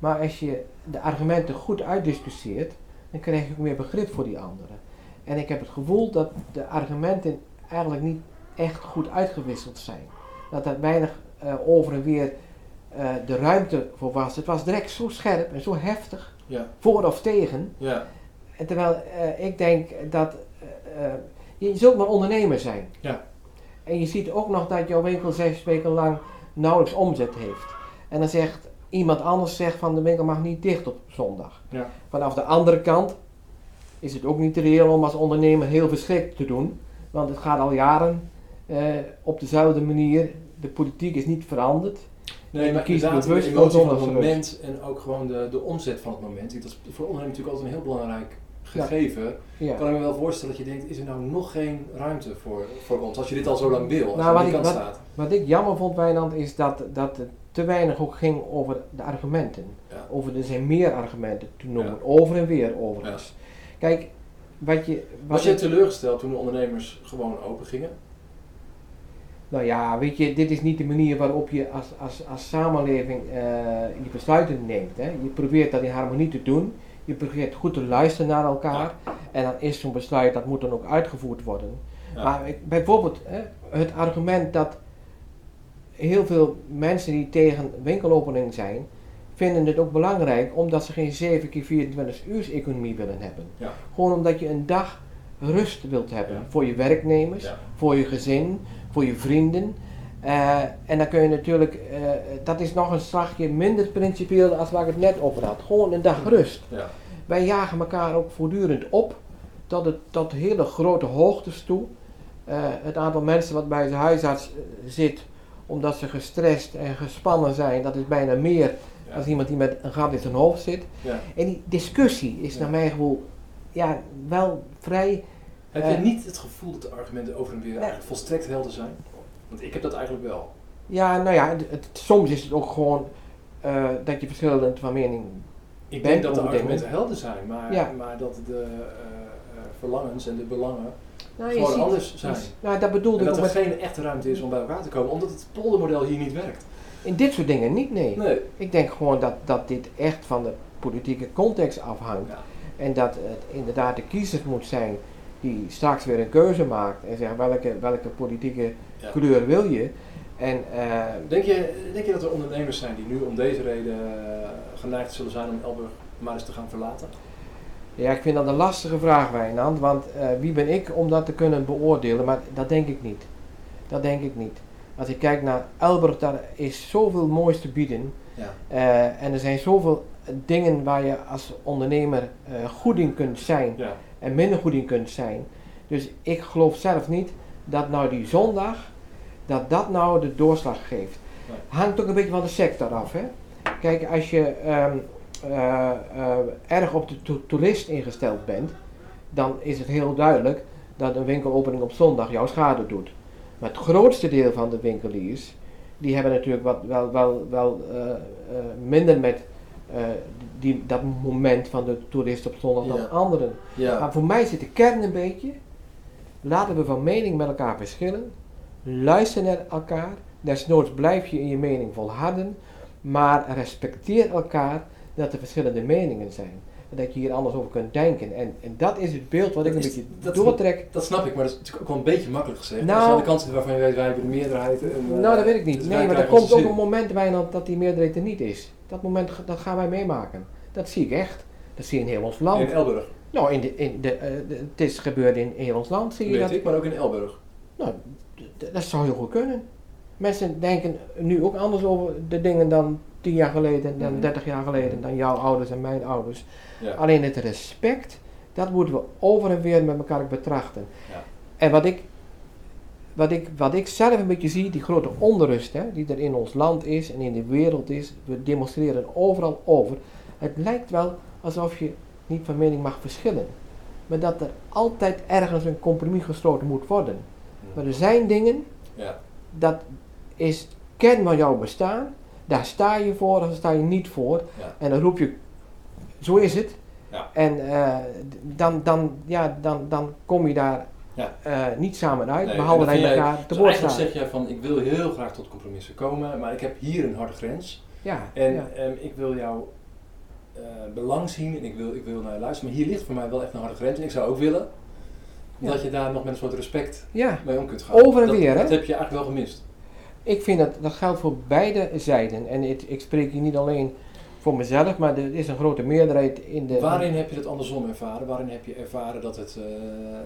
maar als je de argumenten goed uitdiscussieert, dan krijg je ook meer begrip voor die anderen. En ik heb het gevoel dat de argumenten eigenlijk niet echt goed uitgewisseld zijn. Dat er weinig eh, over en weer eh, de ruimte voor was. Het was direct zo scherp en zo heftig, Ja, voor of tegen. ja, En terwijl eh, ik denk dat je zult maar ondernemer zijn. Ja. En je ziet ook nog dat jouw winkel zes weken lang nauwelijks omzet heeft. En dan zegt iemand anders zegt van de winkel mag niet dicht op zondag. Ja. Vanaf de andere kant is het ook niet reëel om als ondernemer heel verschrikt te doen. Want het gaat al jaren eh, op dezelfde manier. De politiek is niet veranderd. Nee, maar kiest inderdaad, de bewust emotie van het moment en ook gewoon de, de omzet van het moment. Dat is voor ondernemers natuurlijk altijd een heel belangrijk gegeven, Ja. kan ik me wel voorstellen dat je denkt, is er nou nog geen ruimte voor, voor ons? Als je dit al zo lang wil, als Nou, je aan wat die ik- kant wat- staat. Wat ik jammer vond, Wijnand, is dat, dat te weinig ook ging over de argumenten. Ja. Over, er zijn meer argumenten te noemen, Ja. over en weer overigens. Kijk, wat je... Wat Was je teleurgesteld toen de ondernemers gewoon open gingen? Nou ja, weet je, dit is niet de manier waarop je als, als, als samenleving eh, je besluiten neemt. Hè. Je probeert dat in harmonie te doen. Je probeert goed te luisteren naar elkaar. En dan is zo'n besluit, dat moet dan ook uitgevoerd worden. Maar ik- bijvoorbeeld hè, het argument dat heel veel mensen die tegen winkelopening zijn, vinden het ook belangrijk omdat ze geen 7 keer 24 uur economie willen hebben. Ja. Gewoon omdat je een dag rust wilt hebben Ja. voor je werknemers, Ja. voor je gezin, voor je vrienden. Eh, en dan kun je natuurlijk, eh, dat is nog een slagje minder principieel als waar ik het net over had. Gewoon een dag rust. Ja. Wij jagen elkaar ook voortdurend op tot, het, tot hele grote hoogtes toe. Eh, het aantal mensen wat bij zijn huisarts zit omdat ze gestrest en gespannen zijn, dat is bijna meer Ja. als iemand die met een gat in zijn hoofd zit. Ja. En die discussie is Ja. naar mijn gevoel ja, wel vrij. Heb je Eh. niet het gevoel dat de argumenten over en weer eigenlijk volstrekt helder zijn? Want ik heb dat eigenlijk wel. Ja, nou ja, het, het- soms is het ook gewoon eh, dat je verschillend van mening Ik bent denk dat de argumenten helder zijn, maar, maar dat de eh, verlangens en de belangen Nou, gewoon ziet- anders zijn. Nou, dat bedoelde En dat er geen echte ruimte is om bij elkaar te komen, omdat het poldermodel hier niet werkt. in dit soort dingen niet, nee. Nee. Ik denk gewoon dat, dat dit echt van de politieke context afhangt. Ja. En dat het inderdaad de kiezer moet zijn die straks weer een keuze maakt en zegt welke, welke politieke Ja. kleur wil je. En eh, Denk, je, denk je dat er ondernemers zijn die nu om deze reden eh, geneigd zullen zijn om Elburg maar eens te gaan verlaten? Ja, ik vind dat een lastige vraag, Wijnand, want eh, wie ben ik om dat te kunnen beoordelen? Maar dat denk ik niet. Dat denk ik niet. Als ik kijk naar Elburg, daar is zoveel moois te bieden. Ja. Eh, en er zijn zoveel dingen waar je als ondernemer eh, goed in kunt zijn Ja. en minder goed in kunt zijn. Dus ik geloof zelf niet dat nou die zondag, dat dat nou de doorslag geeft. Nee. Hangt ook een beetje van de sector af. Hè? Kijk, als je ehm, eh, eh, erg op de to- toerist ingesteld bent, dan is het heel duidelijk dat een winkelopening op zondag jouw schade doet. Maar het grootste deel van de winkeliers, die hebben natuurlijk wat, wel, wel, wel eh, minder met die, dat moment van de toerist op zondag Ja. dan anderen. Ja. Maar voor mij zit de kern een beetje, laten we van mening met elkaar verschillen, luister naar elkaar, desnoods blijf je in je mening volharden, maar respecteer elkaar dat er verschillende meningen zijn. En dat je hier anders over kunt denken. En, en dat is het beeld wat ik een is- beetje dat- doortrek. Dat snap ik, maar dat is natuurlijk ook wel een beetje makkelijk gezegd. Nou- je aan de zit waarvan je weet, wij hebben de meerderheid. En, eh, nou, dat weet ik niet. dus Nee, maar er komt ook een moment, Wijnand, dat die meerderheid er niet is. Dat moment, dat gaan wij meemaken. Dat zie ik echt. Dat zie je in heel ons land. In Elburg, Nou, in de, in de, eh, de- het is gebeurd in heel ons land, zie je weet dat. ik, maar ook in Elburg. Nou, dat zou heel goed kunnen. Mensen denken nu ook anders over de dingen dan 10 jaar geleden, dan Mhm. 30 jaar geleden, dan jouw ouders en mijn ouders. Ja. Alleen het respect, dat moeten we over en weer met elkaar betrachten. Ja. En wat ik, wat, ik, wat ik zelf een beetje zie, die grote onrust hè, die er in ons land is en in de wereld is, we demonstreren overal over. Het lijkt wel alsof je niet van mening mag verschillen. Maar dat er altijd ergens een compromis gesloten moet worden. Maar er zijn dingen, Ja. dat is kern van jouw bestaan. Daar sta je voor of daar sta je niet voor. Ja. En dan roep je, zo is het. Ja. En eh, dan, dan, ja, dan, dan kom je daar Ja. eh, niet samen uit, Nee, behalve en dat dan je vind jij- elkaar te Dus woord staat. zeg jij van, ik wil heel graag tot compromissen komen, maar ik heb hier een harde grens. Ja, En ja. ehm, ik wil jouw eh, belang zien en ik wil, ik wil naar je luisteren. Maar hier ligt voor mij wel echt een harde grens. En ik zou ook willen Ja. dat je daar nog met een soort respect mee om kunt gaan. Over en dat, weer, hè? Dat heb je eigenlijk wel gemist. Ik vind dat, dat geldt voor beide zijden. En het, ik spreek hier niet alleen voor mezelf, maar er is een grote meerderheid in de... Waarin heb je het andersom ervaren? Waarin heb je ervaren dat het eh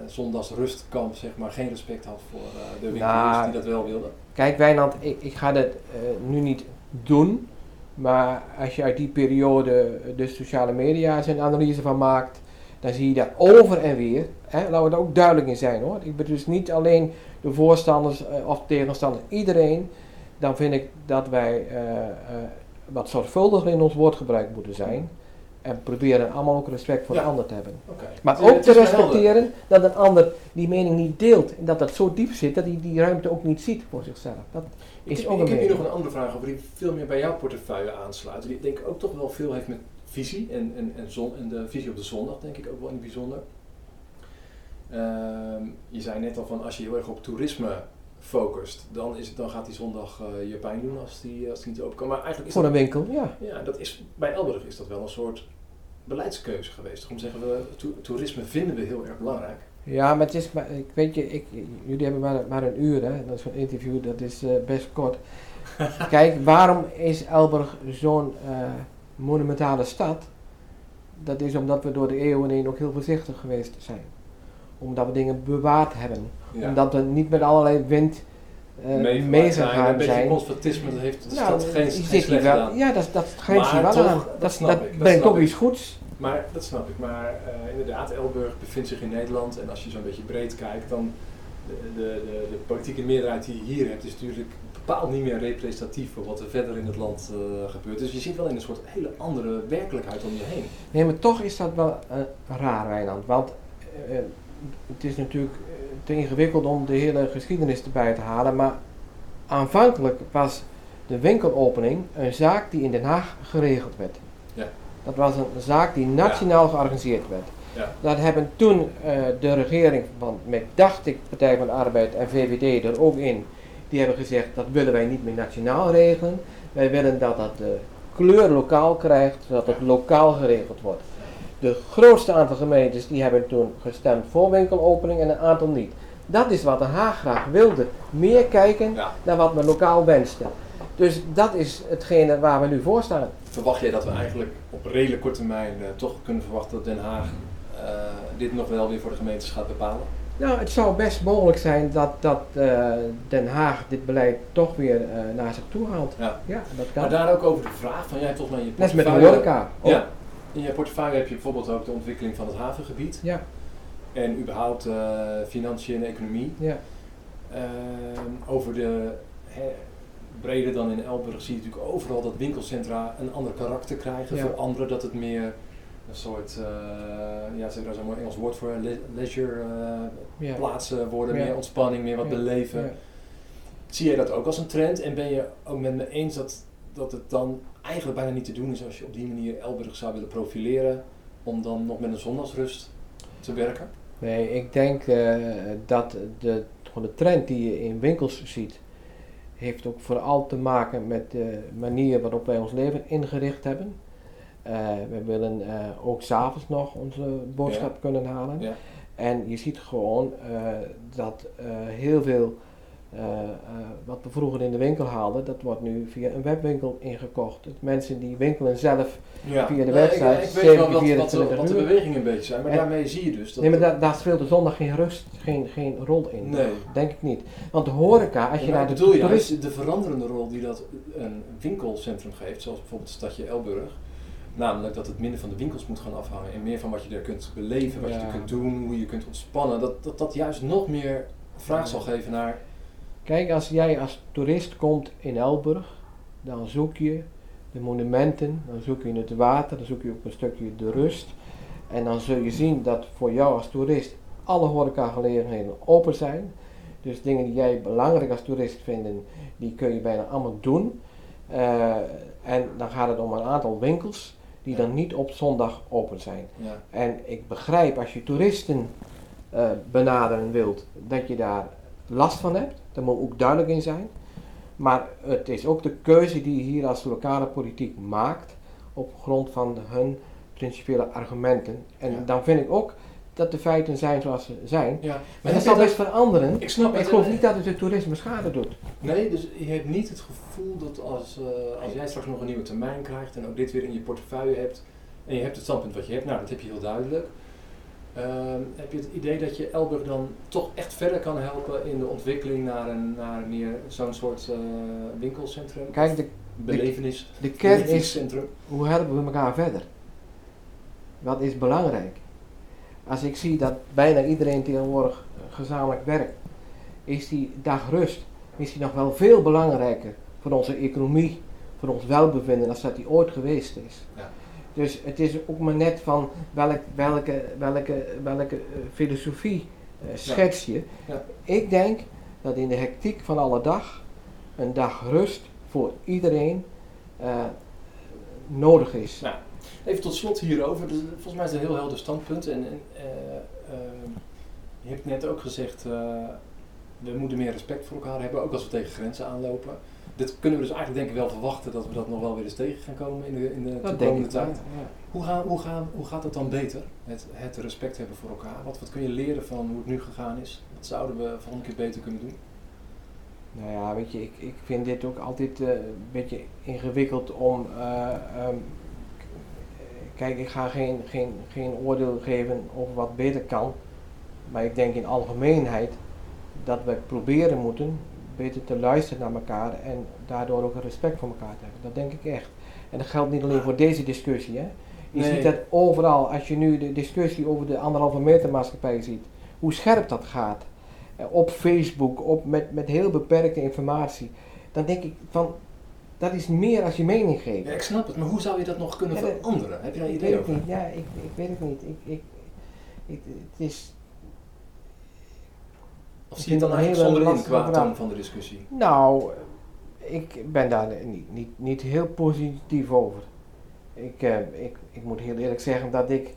zondags rustkamp zeg maar, geen respect had voor eh, de winkeliers Nou, die dat wel wilden? Kijk Wijnand, ik, ik ga dat eh, nu niet doen, maar als je uit die periode de sociale media zijn analyse van maakt, dan zie je dat over en weer, hè, laten we er ook duidelijk in zijn hoor. Ik bedoel dus niet alleen de voorstanders eh, of tegenstanders, iedereen, dan vind ik dat wij eh, eh, wat zorgvuldiger in ons woordgebruik moeten zijn. En proberen allemaal ook respect voor Ja. de ander te hebben. Maar ook te respecteren dat een ander die mening niet deelt. En dat dat zo diep zit dat hij die ruimte ook niet ziet voor zichzelf. Dat Ik, is heb- ook ik een heb hier nog een andere vraag over die veel meer bij jouw portefeuille aansluit. Die denk ik ook toch wel veel heeft met visie en, en, en, zon, en de visie op de zondag denk ik ook wel in het bijzonder. Ehm, je zei net al van als je heel erg op toerisme focust, dan, is het, dan gaat die zondag eh, je pijn doen als die, als die niet open kan. Maar eigenlijk is Voor dat, een winkel, ja. ja, dat is, bij Elburg is dat wel een soort beleidskeuze geweest. Om te zeggen, we, to- toerisme vinden we heel erg belangrijk. Ja, maar het is, maar, ik weet je, ik, jullie hebben maar, maar een uur, hè. Dat is zo'n interview, dat is eh, best kort. Kijk, waarom is Elburg zo'n eh, monumentale stad? Dat is omdat we door de eeuwen heen ook heel voorzichtig geweest zijn. Omdat we dingen bewaard hebben. Ja. Omdat we niet met allerlei wind eh Meegemaakt meegegaan Een beetje zijn. conservatisme, dat heeft de Nou, stad geen, geen slecht wel, gedaan. ja, dat, dat grijpt je wel toch, aan. dat Dat, snap dat ik, dat brengt ik. iets goeds. Maar dat snap ik. Maar eh, inderdaad, Elburg bevindt zich in Nederland. En als je zo'n beetje breed kijkt, dan de, de, de, de politieke meerderheid die je hier hebt, is natuurlijk bepaald niet meer representatief voor wat er verder in het land eh, gebeurt. Dus je zit wel in een soort hele andere werkelijkheid om je heen. Nee, maar toch is dat wel eh, raar, Wijnand. Want het is natuurlijk eh, te ingewikkeld om de hele geschiedenis erbij te halen. Maar aanvankelijk was de winkelopening een zaak die in Den Haag geregeld werd. Ja. Dat was een zaak die nationaal georganiseerd werd. Ja. Dat hebben toen eh, de regering van, met dacht ik, Partij van de Arbeid en VVD er ook in, die hebben gezegd dat willen wij niet meer nationaal regelen. Wij willen dat dat de kleur lokaal krijgt, zodat het lokaal geregeld wordt. De grootste aantal gemeentes die hebben toen gestemd voor winkelopening en een aantal niet. Dat is wat Den Haag graag wilde. Meer kijken Ja. naar wat men lokaal wenste. Dus dat is hetgene waar we nu voor staan. Verwacht jij dat we eigenlijk op redelijk korte termijn eh, toch kunnen verwachten dat Den Haag eh, dit nog wel weer voor de gemeentes gaat bepalen? Nou, het zou best mogelijk zijn dat, dat eh, Den Haag dit beleid toch weer eh, naar zich toe haalt. Ja. Ja, dat Maar kan. daar ook over de vraag van, jij mij in je Net met de portefeuille- horeca. Ja. In je portefeuille heb je bijvoorbeeld ook de ontwikkeling van het havengebied. Ja, En überhaupt eh, financiën en economie. ja. Ehm, over de hè, breder dan in Elburg zie je natuurlijk overal dat winkelcentra een ander karakter krijgen. Ja. Voor anderen dat het meer een soort, eh, ja, ze hebben daar zo'n mooi Engels woord voor, le- leisure eh, ja. plaatsen worden, meer ontspanning, meer wat beleven. Zie jij dat ook als een trend en ben je ook met me eens dat, dat het dan eigenlijk bijna niet te doen is als je op die manier Elburg zou willen profileren om dan nog met een zondagsrust te werken? Nee, ik denk eh, dat de, de trend die je in winkels ziet, heeft ook vooral te maken met de manier waarop wij ons leven ingericht hebben. Eh, we willen eh, ook s'avonds nog onze boodschap kunnen halen. Ja. En je ziet gewoon dat heel veel eh, eh, wat we vroeger in de winkel haalden, dat wordt nu via een webwinkel ingekocht. Dus mensen die winkelen zelf. Ja. Via de Nou, website, Ik, ik weet wel wat, wat, 24 wat de uur. bewegingen een beetje zijn, maar En- daarmee zie je dus dat... nee, maar daar, daar speelt de zondag geen rust, geen, geen rol in. Nee. Denk ik niet. Want de horeca, als je Ja, naar de bedoel je toerist- de veranderende rol die dat een winkelcentrum geeft, zoals bijvoorbeeld het stadje Elburg. Namelijk dat het minder van de winkels moet gaan afhangen en meer van wat je er kunt beleven, wat je er kunt doen, hoe je kunt ontspannen. Dat dat, dat juist nog meer vraag zal geven naar Kijk, als jij als toerist komt in Elburg, dan zoek je de monumenten, dan zoek je het water, dan zoek je ook een stukje de rust. En dan zul je zien dat voor jou als toerist alle horecagelegenheden open zijn. Dus dingen die jij belangrijk als toerist vinden, die kun je bijna allemaal doen. Eh, en dan gaat het om een aantal winkels die Ja. dan niet op zondag open zijn. ja, En ik begrijp als je toeristen eh, benaderen wilt, dat je daar last van hebt. Daar moet ook duidelijk in zijn. Maar het is ook de keuze die je hier als lokale politiek maakt op grond van hun principiële argumenten. En Ja. dan vind ik ook dat de feiten zijn zoals ze zijn. ja. Heb dat zal best veranderen. Ik snap Maar ik het. geloof niet dat het de toerisme schade doet. Nee, dus je hebt niet het gevoel dat als, eh, als jij straks nog een nieuwe termijn krijgt en ook dit weer in je portefeuille hebt en je hebt het standpunt wat je hebt, nou dat heb je heel duidelijk. Ehm, heb je het idee dat je Elburg dan toch echt verder kan helpen in de ontwikkeling naar een naar meer zo'n soort eh, winkelcentrum? Kijk, de, belevenis, de kern is hoe helpen we elkaar verder? Wat is belangrijk? Als ik zie dat bijna iedereen tegenwoordig eh, gezamenlijk werkt, is die dag rust misschien nog wel veel belangrijker voor onze economie, voor ons welbevinden, als dat die ooit geweest is. Ja. Dus het is ook maar net van welk, welke, welke, welke eh, filosofie eh, schets je. Ja. Ik denk dat in de hectiek van alle dag een dag rust voor iedereen eh, nodig is. Nou, even tot slot hierover. Dus, volgens mij is het een heel helder standpunt. En, en eh, eh, je hebt net ook gezegd, we moeten meer respect voor elkaar hebben, ook als we tegen grenzen aanlopen. Dit kunnen we dus eigenlijk denk ik wel verwachten dat we dat nog wel weer eens tegen gaan komen in de, in de Dat toekomende tijd. ja. Hoe, gaan, hoe, gaan, hoe gaat het dan beter? Het, het respect hebben voor elkaar. Wat, wat kun je leren van hoe het nu gegaan is? Wat zouden we volgende keer beter kunnen doen? Nou ja, weet je, ik, ik vind dit ook altijd eh, een beetje ingewikkeld om. eh, ehm, kijk, ik ga geen, geen, geen oordeel geven over wat beter kan. Maar ik denk in algemeenheid dat we proberen moeten beter te luisteren naar elkaar en daardoor ook respect voor elkaar te hebben. Dat denk ik echt. En dat geldt niet alleen voor deze discussie. Hè. Je Nee. ziet dat overal, als je nu de discussie over de anderhalve meter maatschappij ziet, hoe scherp dat gaat. Eh, op Facebook, op, met, met heel beperkte informatie. Dan denk ik van, dat is meer als je mening geeft. Ja, ik snap het, maar hoe zou je dat nog kunnen Ja, dat- veranderen? Heb je daar idee over? niet. Ja, ik, ik weet het niet. Ik, ik, het is, Of zie je het dan eigenlijk een zonder in qua toon van de discussie? nou, ik ben daar niet, niet, niet heel positief over. Ik, eh, ik, ik moet heel eerlijk zeggen dat ik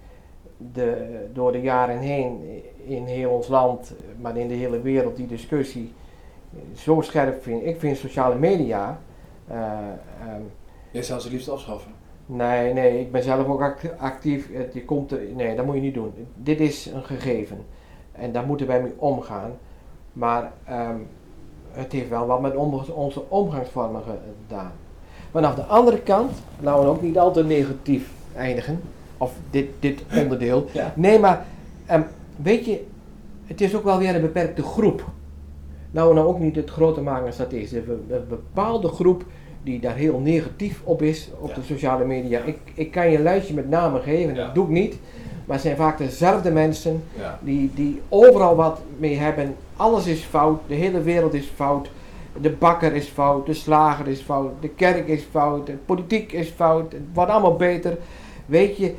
de, door de jaren heen in heel ons land, maar in de hele wereld, die discussie zo scherp vind. Ik vind sociale media. ehm, Jij zou ze liefst afschaffen. Nee, nee, ik ben zelf ook act- actief. Het- Je komt er, nee, dat moet je niet doen. Dit is een gegeven. En daar moeten wij mee omgaan. Maar ehm, het heeft wel wat met onze omgangsvormen gedaan. Vanaf de andere kant, nou ook niet al te negatief eindigen. Of dit, dit onderdeel. Ja. Nee, maar ehm, weet je, het is ook wel weer een beperkte groep. Nou, nou ook niet het grote maken is. Een, een bepaalde groep die daar heel negatief op is op Ja. de sociale media. Ik, ik kan je een lijstje met namen geven, Ja. dat doe ik niet. Maar het zijn vaak dezelfde mensen Ja. die, die overal wat mee hebben. Alles is fout, de hele wereld is fout. De bakker is fout, de slager is fout, de kerk is fout, de politiek is fout. Het wordt allemaal beter. Weet je,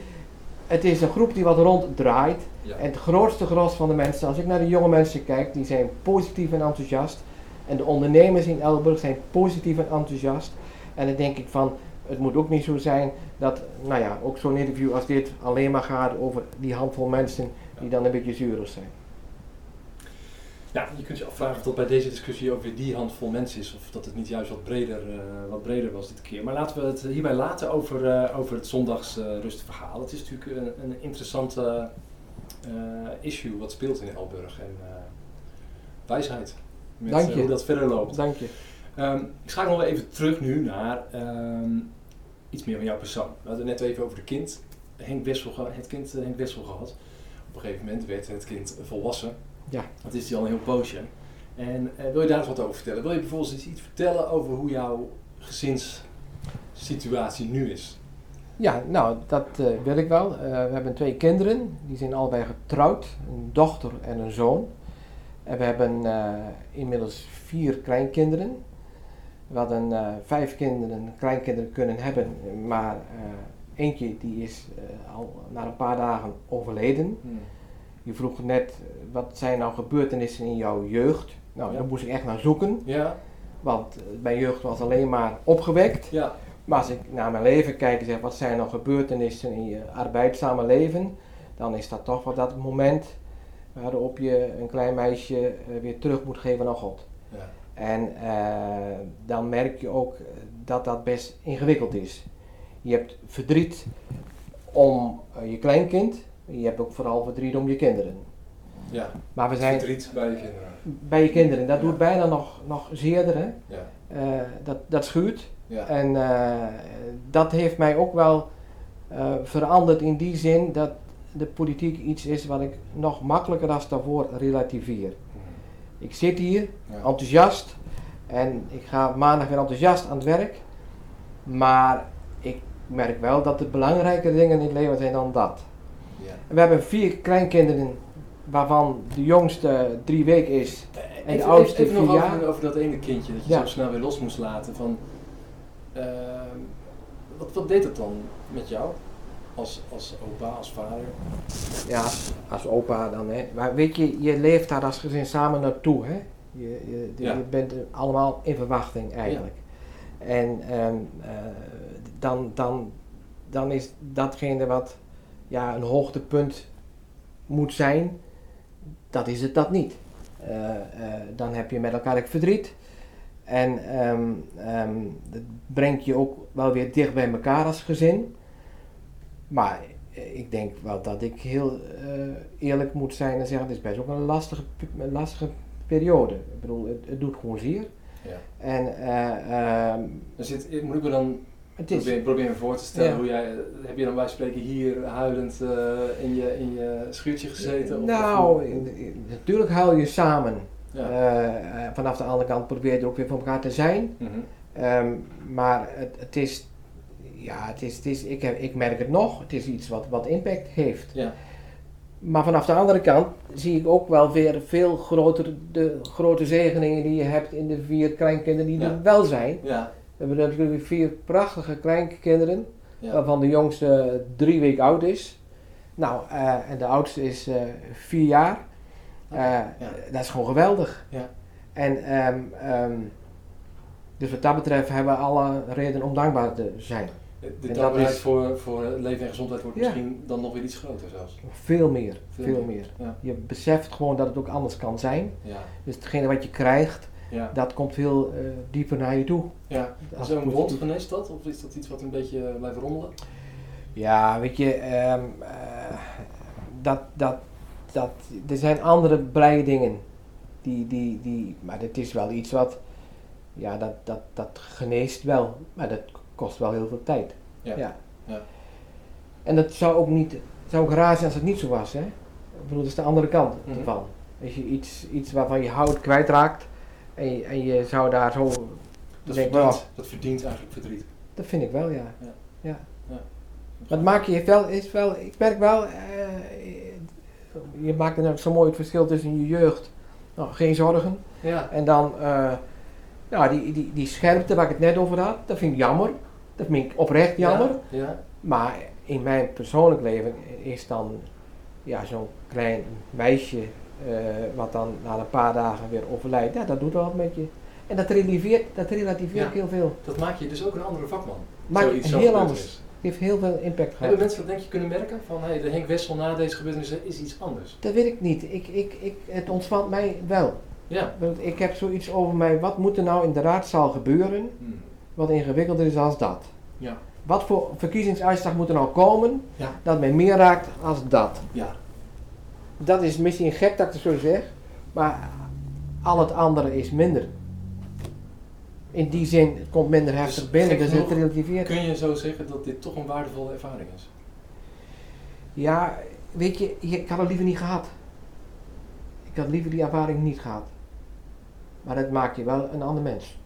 het is een groep die wat ronddraait. Ja. En het grootste gros van de mensen, als ik naar de jonge mensen kijk, die zijn positief en enthousiast. En de ondernemers in Elburg zijn positief en enthousiast. En dan denk ik van, het moet ook niet zo zijn dat, nou ja, ook zo'n interview als dit alleen maar gaat over die handvol mensen die dan een beetje zuurig zijn. Ja, je kunt je afvragen of dat bij deze discussie ook weer die handvol mensen is, of dat het niet juist wat breder, eh, wat breder was dit keer. Maar laten we het hierbij laten over, eh, over het zondags eh, rustverhaal. Het is natuurlijk een, een interessante issue wat speelt in Elburg en wijsheid. Met Dank je. hoe dat verder loopt. Dank je. Ehm, ik schakel nog wel even terug nu naar ehm, iets meer van jouw persoon. We hadden het net even over de kind, Henk Wessel, het kind eh, Henk Wessel gehad. Op een gegeven moment werd het kind volwassen. Ja. Dat is hij al een heel poosje. En eh, wil je daar eens wat over vertellen? Wil je bijvoorbeeld eens iets vertellen over hoe jouw gezinssituatie nu is? Ja, nou, dat eh, wil ik wel. We hebben twee kinderen, die zijn allebei getrouwd, een dochter en een zoon. En we hebben inmiddels vier kleinkinderen. We hadden eh, vijf kinderen, kleinkinderen kunnen hebben, maar eh, eentje die is eh, al na een paar dagen overleden. Je vroeg net, wat zijn nou gebeurtenissen in jouw jeugd? Nou, Ja. daar moest ik echt naar zoeken, Ja, want mijn jeugd was alleen maar opgewekt. ja, Maar als ik naar mijn leven kijk en zeg wat zijn nou gebeurtenissen in je arbeidzame leven, dan is dat toch wel dat moment waarop je een klein meisje weer terug moet geven aan God. ja. En eh, dan merk je ook dat dat best ingewikkeld is. Je hebt verdriet om eh, je kleinkind, je hebt ook vooral verdriet om je kinderen. ja. Maar we zijn Verdriet bij je kinderen. bij je kinderen, dat Ja. doet bijna nog, nog zeerder. Hè? Ja, Eh, dat, dat schuurt. ja. En dat heeft mij ook wel veranderd in die zin dat de politiek iets is wat ik nog makkelijker dan daarvoor relativeer. Ik zit hier Ja. enthousiast en ik ga maandag weer enthousiast aan het werk. Maar ik merk wel dat er belangrijke dingen in het leven zijn dan dat. Ja. We hebben vier kleinkinderen waarvan de jongste drie weken is. En de Even, oudste even nog vier over, jaar. over dat ene kindje dat je Ja. zo snel weer los moest laten. Van, ehm, wat, wat deed het dan met jou? Als, als opa, als vader? Ja, als, opa dan. Hè. Maar weet je, je leeft daar als gezin samen naartoe. Hè? Je, je, Ja. je bent allemaal in verwachting eigenlijk. En ehm, eh, dan, dan, dan is datgene wat ja, een hoogtepunt moet zijn, dat is het dat niet. Eh, eh, dan heb je met elkaar ook verdriet. En ehm, ehm, dat brengt je ook wel weer dicht bij elkaar als gezin. Maar eh, ik denk wel dat ik heel eh, eerlijk moet zijn en zeggen, het is best ook een lastige, een lastige periode. Ik bedoel, het, het doet gewoon zeer. Ja. En eh, ehm, zit, moet ik me dan me voor te stellen Ja. hoe jij, heb je dan bij spreken hier huilend in, je, in je schuurtje gezeten? Of- nou, natuurlijk huil je samen. ja. Vanaf de andere kant probeer je er ook weer voor elkaar te zijn. Mhm. Ehm, maar het, het is, ja, het is, het is ik, heb, ik merk het nog, het is iets wat, wat impact heeft. ja. Maar vanaf de andere kant zie ik ook wel weer veel groter de grote zegeningen die je hebt in de vier kleinkinderen die Ja. er wel zijn. Ja. We hebben natuurlijk vier prachtige kleinkinderen, Ja. waarvan de jongste drie weken oud is. Nou, eh, en de oudste is eh, vier jaar. Eh. Dat is gewoon geweldig. Ja. En ehm, ehm, dus wat dat betreft hebben we alle reden om dankbaar te zijn. De dat is- voor, voor leven en gezondheid wordt Ja. misschien dan nog weer iets groter zelfs. Veel meer, Veel veel, meer, meer. ja. Je beseft gewoon dat het ook anders kan zijn. Ja. Dus hetgene wat je krijgt, dat komt veel eh, dieper naar je toe. ja. Als Zo'n positief. wond geneest dat? Of is dat iets wat een beetje eh, blijft rommelen? Ja, weet je, ehm, eh, dat, dat, dat, er zijn andere blije dingen. Die, die, die, maar het is wel iets wat, ja, dat, dat, dat geneest wel. Maar dat kost wel heel veel tijd. Ja. Ja. Ja. En dat zou ook niet, zou ook raar zijn als het niet zo was. Hè? Ik bedoel, dat is de andere kant Mhm. ervan. Als je iets, iets waarvan je hout kwijtraakt en je, en je zou daar zo, Dat denk verdient, dat verdient eigenlijk verdriet. dat vind ik wel, ja. Ja. ja. Maakt je wel, is wel, ik merk wel, eh, je maakt er zo mooi het verschil tussen je jeugd, nou, geen zorgen, Ja. en dan, nou, die, die, die scherpte waar ik het net over had, dat vind ik jammer. Dat vind ik oprecht jammer. Ja. ja. Maar in mijn persoonlijk leven is dan ja, zo'n klein meisje eh, wat dan na een paar dagen weer overlijdt, ja, dat doet wel wat met je. En dat relativeert, dat relativeert Ja. heel veel. Dat maakt je dus ook een andere vakman. Maar heel anders. heeft heel veel impact Hebben gehad. mensen dat denk je kunnen merken? Van hey, de Henk Wessel na deze gebeurtenis is iets anders. Dat weet ik niet. Ik, ik, ik, het ontspant mij wel. Ja. Want ik heb zoiets over mij, wat moet er nou in de raadzaal gebeuren Hmm. Wat ingewikkelder is als dat? Ja. Wat voor verkiezingsuitslag moet er nou komen Ja. dat mij meer raakt als dat? Ja. Dat is misschien gek dat ik het zo zeg, maar al het andere is minder. In die zin, het komt minder heftig Dus binnen, gek dus het relativeert. Kun je zo zeggen dat dit toch een waardevolle ervaring is? Ja, weet je, ik had het liever niet gehad. Ik had liever die ervaring niet gehad. Maar dat maakt je wel een ander mens.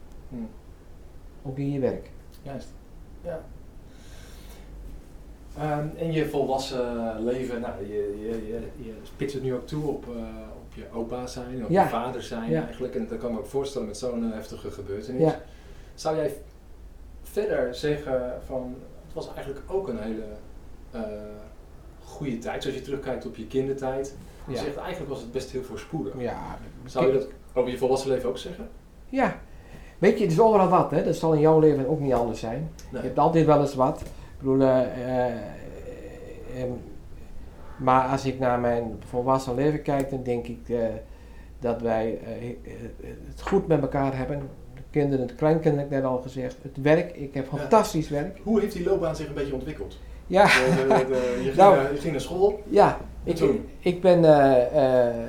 Ook in je werk. Juist. Ja. En je volwassen leven, nou, je, je, je, je spitst het nu ook toe op, eh, op je opa zijn, op Ja. je vader zijn Ja. eigenlijk. En dat kan ik me ook voorstellen met zo'n eh, heftige gebeurtenis. Ja. Zou jij verder zeggen van, het was eigenlijk ook een hele eh, goede tijd, zoals je terugkijkt op je kindertijd. Je zegt eigenlijk was het best heel voorspoedig. Ja, Zou je dat over je volwassen leven ook zeggen? Ja. Weet je, het is overal wat, hè. Dat zal in jouw leven ook niet anders zijn. Nee. Je hebt altijd wel eens wat. Ik bedoel, eh, eh, ehm, maar als ik naar mijn volwassen leven kijk, dan denk ik eh, dat wij het goed met elkaar hebben. De kinderen, de kleinkinderen heb ik net al gezegd. Het werk, ik heb Ja. fantastisch werk. Hoe heeft die loopbaan zich een beetje ontwikkeld? Ja, De- de- de- je, ging, Nou. naar, je ging naar school. ja. Ik, toen? ik ben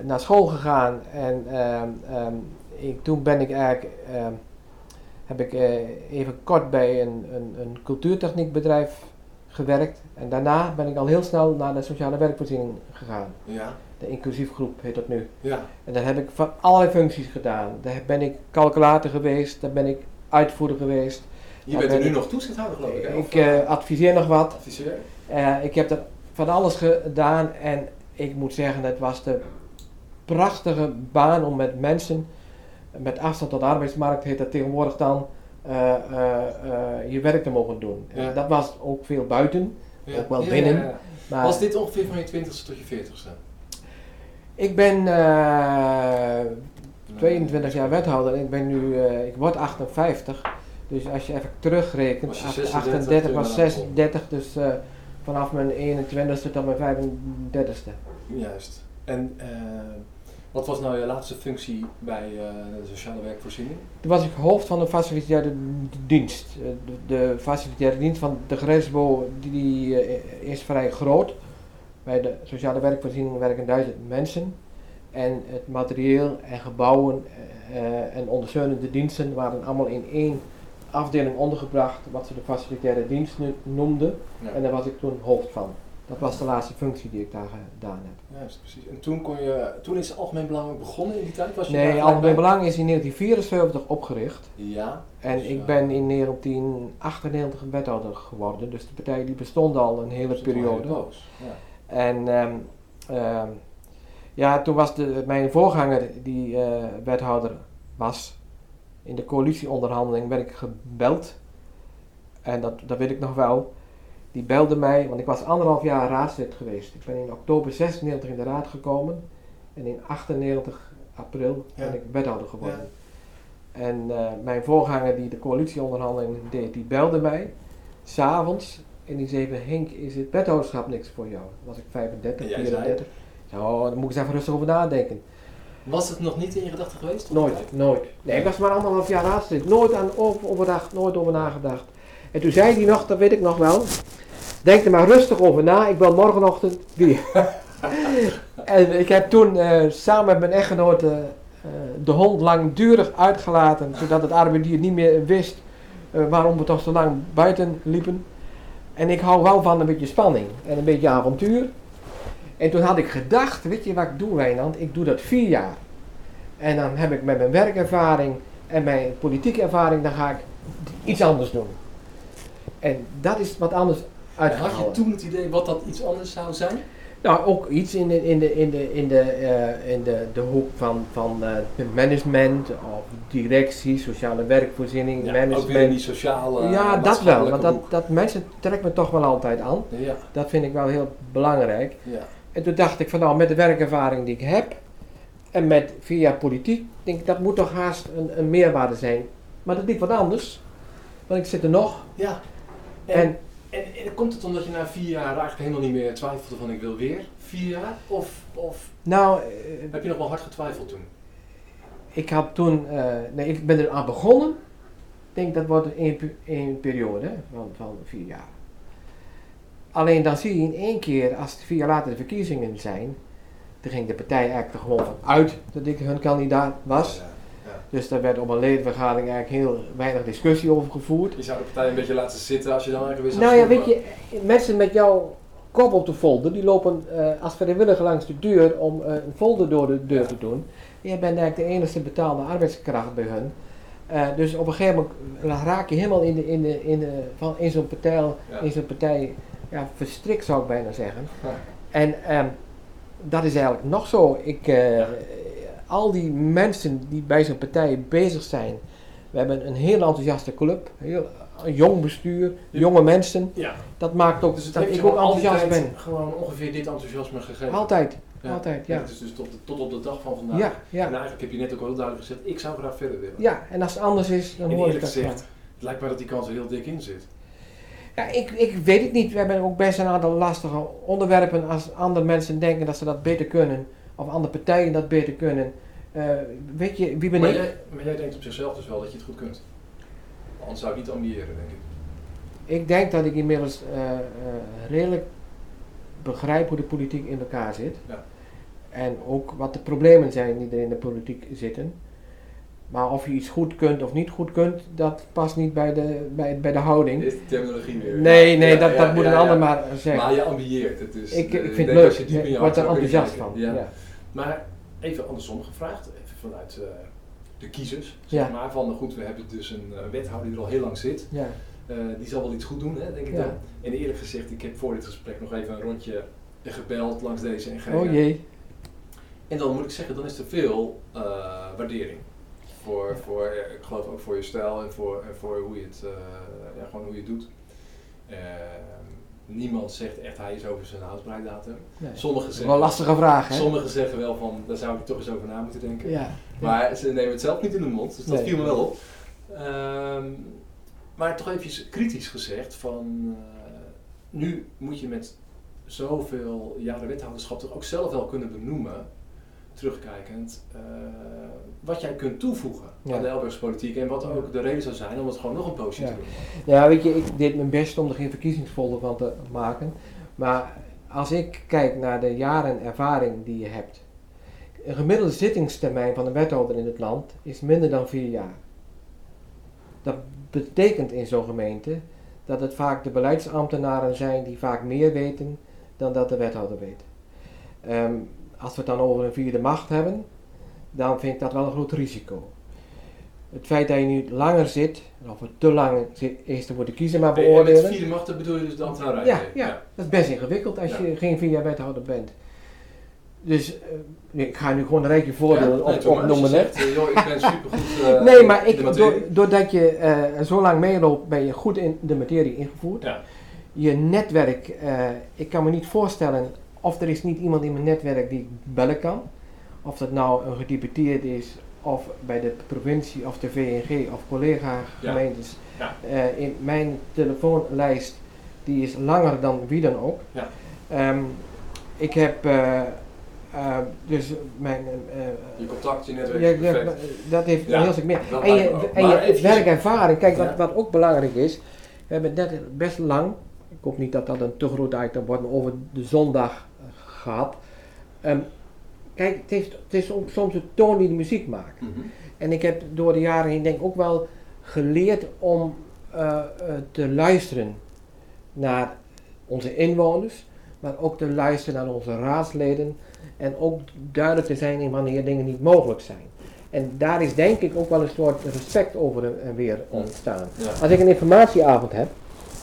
naar school gegaan en ehm, ehm, ik, toen ben ik eigenlijk, heb ik eh, even kort bij een, een, een cultuurtechniekbedrijf gewerkt. En daarna ben ik al heel snel naar de sociale werkvoorziening gegaan. Ja. De inclusief groep heet dat nu. Ja. En daar heb ik van allerlei functies gedaan. Daar ben ik calculator geweest, daar ben ik uitvoerder geweest. Je bent er nu ik- nog toezichthouder geloof ik, hè? Ik Of, eh, adviseer nog wat. adviseur? Eh, ik heb er van alles gedaan en ik moet zeggen, het was de prachtige baan om met mensen met afstand tot de arbeidsmarkt, heet dat tegenwoordig dan, eh, je werk te mogen doen. Ja. En dat was ook veel buiten, ook wel binnen. Maar Was dit ongeveer van je 20ste tot je 40ste? ik ben eh, 22 jaar wethouder en ik ben nu, eh, ik word 58. Dus als je even terugrekent, Was je acht- 36 38 toen was je eraan 36, dus eh, vanaf mijn 21ste tot mijn 35ste. Juist. En eh, wat was nou je laatste functie bij eh, de sociale werkvoorziening? Toen was ik hoofd van de facilitaire dienst. Eh, De, de facilitaire dienst van de grensbo die, die eh, is vrij groot. Bij de sociale werkvoorziening werken duizend mensen. En het materieel en gebouwen en ondersteunende diensten waren allemaal in één afdeling ondergebracht, wat ze de facilitaire dienst noemden. Ja. En daar was ik toen hoofd van. Dat was de laatste functie die ik daar gedaan heb. Juist, precies. En toen, kon je, toen is Algemeen Belang ook begonnen in die tijd? Was je Nee, Algemeen? Belang is in 1974 opgericht. Ja. En Dus, ik ben in 1998 wethouder geworden, dus de partij die bestond al een hele periode. Ja. En ehm, ehm, ja, toen was de, mijn voorganger die eh, wethouder was, in de coalitieonderhandeling werd ik gebeld. En dat, dat weet ik nog wel. Die belde mij, want ik was anderhalf jaar raadslid geweest. Ik ben in oktober 96 in de raad gekomen. En in 98 april ben ik wethouder geworden. En eh, mijn voorganger die de coalitieonderhandeling deed, die belde mij. S'avonds. En die zei, Henk, is het wethouderschap niks voor jou? Dan was ik 35, En jij zei? 34. Ik zei, oh, daar moet ik eens even rustig over nadenken. Was het nog niet in je gedachten geweest? Nooit, nooit. Nee, ik was maar anderhalf jaar raadslid. Nooit aan over, overdacht, nooit over nagedacht. En toen zei hij nog, dat weet ik nog wel. Denk er maar rustig over na, ik bel morgenochtend weer. en ik heb toen eh, samen met mijn echtgenote eh, de hond langdurig uitgelaten, zodat het arme dier niet meer wist eh, waarom we toch zo lang buiten liepen. En ik hou wel van een beetje spanning en een beetje avontuur. En toen had ik gedacht, weet je wat ik doe Wijnand? Ik doe dat vier jaar. En dan heb ik met mijn werkervaring en mijn politieke ervaring, dan ga ik iets anders doen. En dat is wat anders Had je toen het idee wat dat iets anders zou zijn? Nou, ook iets in de, in de, in de, in de, eh, in de, de hoek van, van eh, management of directie, sociale werkvoorziening, ook weer in management. die sociale ja, dat wel. Want dat, dat mensen trekt me toch wel altijd aan. Ja, Dat vind ik wel heel belangrijk. ja. En toen dacht ik van nou, met de werkervaring die ik heb en met jaar politiek, denk ik dat moet toch haast een, een meerwaarde zijn. Maar dat liep wat anders. Want ik zit er nog. ja. En, En en, en komt het omdat je na vier jaar eigenlijk helemaal niet meer twijfelde van ik wil weer vier jaar? Of, of nou, eh, heb je nog wel hard getwijfeld toen? ik had toen, eh, nee, ik ben er aan begonnen. Ik denk dat wordt een periode van, van vier jaar. Alleen dan zie je in één keer, als het vier jaar later de verkiezingen zijn, toen ging de partij eigenlijk er gewoon van uit dat ik hun kandidaat was. Ja, ja. Dus daar werd op een ledenvergadering eigenlijk heel weinig discussie over gevoerd. Je zou de partij een beetje laten zitten als je dan eigenlijk weer Nou ja, weet je, mensen met jouw kop op de folder, die lopen eh, als vrijwilliger langs de deur om eh, een folder door de deur te doen. Je bent eigenlijk de enige betaalde arbeidskracht bij hun. Eh, dus op een gegeven moment raak je helemaal in, de, in, de, in, de, van, in zo'n partij, Ja. in zo'n partij ja, verstrikt zou ik bijna zeggen. Ja. En ehm, dat is eigenlijk nog zo. Ik, Ja. Al die mensen die bij zo'n partij bezig zijn. We hebben een heel enthousiaste club, heel, een jong bestuur, Ja. jonge mensen. Ja, Dat maakt ook dus dat ik ook enthousiast ben. gewoon ongeveer dit enthousiasme gegeven. Altijd, Ja. altijd, ja. Is dus tot, tot op de dag van vandaag. Ja, En ja. eigenlijk heb je net ook wel duidelijk gezegd, ik zou graag verder willen. Ja, en als het anders is, dan en hoor ik eerlijk dat gezegd, het lijkt mij dat die kans er heel dik in zit. Ja, ik, ik weet het niet. We hebben ook best een aantal lastige onderwerpen als andere mensen denken dat ze dat beter kunnen. Of andere partijen dat beter kunnen. Eh, weet je, wie ben maar, ik? jij, maar jij denkt op zichzelf dus wel dat je het goed kunt. Anders zou ik niet ambiëren, denk ik. Ik denk dat ik inmiddels eh, eh, redelijk begrijp hoe de politiek in elkaar zit. Ja. En ook wat de problemen zijn die er in de politiek zitten. Maar of je iets goed kunt of niet goed kunt, dat past niet bij de, bij, bij de houding. Is de terminologie weer. Nee, nee, Ja, dat, ja, dat moet een ander maar zeggen. Maar je ambieert het dus. ik, ik vind het leuk. Ik word er enthousiast van. Ja. Maar even andersom gevraagd, even vanuit eh, de kiezers. Zeg Ja. maar van, nou goed, we hebben dus een eh, wethouder die er al heel lang zit. Ja. Eh, die zal wel iets goed doen, hè, denk ik Ja. dan. En eerlijk gezegd, ik heb voor dit gesprek nog even een rondje gebeld langs deze en gene. Oh jee. En dan moet ik zeggen, dan is er veel waardering. Voor, voor, ik geloof ook voor je stijl en voor, en voor hoe je het, ja, gewoon hoe je het doet. Niemand zegt echt hij is over zijn houdbaarheidsdatum. Nee. Sommigen zeggen, wel lastige vraag, hè? sommigen zeggen wel van, daar zou ik toch eens over na moeten denken. Ja. Maar ze nemen het zelf niet in de mond, dus dat Nee. viel me wel op. Ehm, maar toch even kritisch gezegd van, eh, nu moet je met zoveel jaren wethouderschap toch ook zelf wel kunnen benoemen, terugkijkend, eh, wat jij kunt toevoegen Ja. aan de Elburgse politiek en wat ook de reden zou zijn om het gewoon nog een poosje Ja. te doen. Ja, weet je, ik deed mijn best om er geen verkiezingsfolder van te maken. Maar als ik kijk naar de jaren ervaring die je hebt. Een gemiddelde zittingstermijn van een wethouder in het land is minder dan vier jaar. Dat betekent in zo'n gemeente dat het vaak de beleidsambtenaren zijn die vaak meer weten dan dat de wethouder weet. Ehm, als we het dan over een vierde macht hebben, dan vind ik dat wel een groot risico. Het feit dat je nu langer zit, of het te lang zit, is te worden kiezen maar En met beoordelen. vierde macht dat bedoel je dus de ambtenarij? Ja, ja, dat is best ingewikkeld als Ja. je geen vier jaar wethouder bent. Dus eh, nee, ik ga nu gewoon een rijtje voordelen op, opnoemen. hè. Zegt, eh, ik ben supergoed uh, nee, maar ik, doordat je zo lang meeloopt, ben je goed in de materie ingevoerd. Ja. Je netwerk, ik kan me niet voorstellen of er is niet iemand in mijn netwerk die ik bellen kan. Of dat nou een gedeputeerd is, of bij de provincie, of de VNG, of collega Ja. gemeentes. Ja. Eh, in mijn telefoonlijst, die is langer dan wie dan ook. Ja. Ehm, ik heb eh, eh, dus mijn... eh, Je contact, je netwerk, ja, dat heeft Ja, een heel stuk meer. En je, en eventjes- werkervaring, kijk wat, Ja. wat ook belangrijk is. We hebben het net best lang, ik hoop niet dat dat een te groot item wordt, maar over de zondag gehad. Ehm, kijk, het, heeft, het is soms- de toon die de muziek maakt. Mhm. En ik heb door de jaren heen denk ik ook wel geleerd om eh, eh, te luisteren naar onze inwoners, maar ook te luisteren naar onze raadsleden en ook duidelijk te zijn in wanneer dingen niet mogelijk zijn. En daar is denk ik ook wel een soort respect over en- en weer ontstaan. Ja. Als ik een informatieavond heb,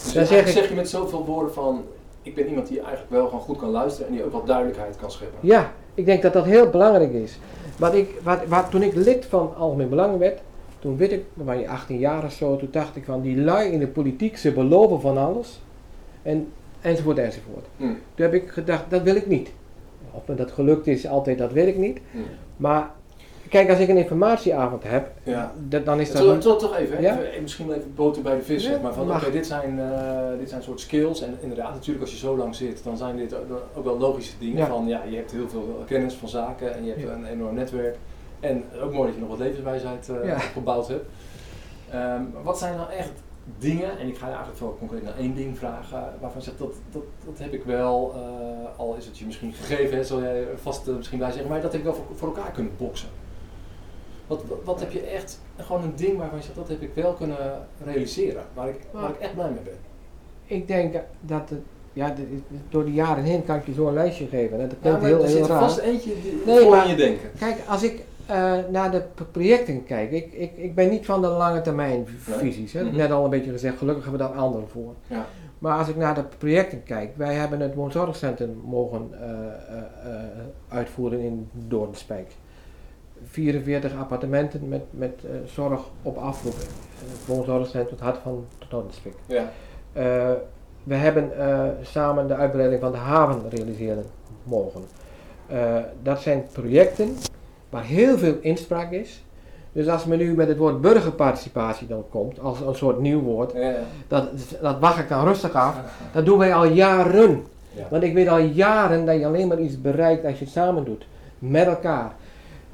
Dus Dan zeg ik- zeg je met zoveel woorden van, ik ben iemand die eigenlijk wel gewoon goed kan luisteren en die ook wat duidelijkheid kan scheppen. ja, ik denk dat dat heel belangrijk is. Wat ik, wat, wat, toen ik lid van Algemeen Belang werd, toen werd ik, dan was je 18 jaar of zo, toen dacht ik van die lui in de politiek, ze beloven van alles. En, enzovoort enzovoort. Hm. Toen heb ik gedacht, dat wil ik niet. Of me dat gelukt is, altijd, dat weet ik niet. Hm. Maar kijk, als ik een informatieavond heb, Ja. dat, dan is dat... Toch, toch, toch even? Ja? even, misschien even boter bij de vis, Ja, zeg maar. Van, oké, dit, zijn, eh, dit zijn soort skills. En inderdaad, natuurlijk als je zo lang zit, dan zijn dit ook, wel logische dingen. Ja. Van, ja, je hebt heel veel kennis van zaken en je hebt een enorm netwerk. En ook mooi dat je nog wat levenswijsheid Ja. opgebouwd hebt. Ehm, wat zijn nou echt dingen, en ik ga je eigenlijk wel concreet naar één ding vragen, waarvan je zegt, dat, dat, dat heb ik wel, eh, al is het je misschien gegeven, hè, zal jij vast misschien bij zeggen, maar dat heb ik wel voor, voor elkaar kunnen boksen. Wat, wat, heb je echt, gewoon een ding waarvan je zegt, dat heb ik wel kunnen realiseren, waar ik, waar ik echt blij mee ben. Ik denk dat het, ja, door de jaren heen kan ik je zo een lijstje geven. Dat Ja, klinkt maar heel, er heel zit raar. vast eentje Nee, voor maar- je denken. Kijk, als ik eh, naar de projecten kijk, ik, ik, ik ben niet van de lange termijn visies. Hè. Mhm. Net al een beetje gezegd, gelukkig hebben we daar anderen voor. Ja. Maar als ik naar de projecten kijk, wij hebben het woonzorgcentrum mogen eh, eh, uitvoeren in Doornspijk. 44 appartementen met, met eh, zorg op afroep. Het woonzorgcentrum, het hart van Doornspijk. Ja. Eh, we hebben eh, samen de uitbreiding van de haven realiseren mogen. Eh, dat zijn projecten waar heel veel inspraak is. Dus als men nu met het woord burgerparticipatie dan komt, als een soort nieuw woord, Ja, ja. dat, dat wacht ik dan rustig af. Dat doen wij al jaren. Ja. Want ik weet al jaren dat je alleen maar iets bereikt als je het samen doet. Met elkaar.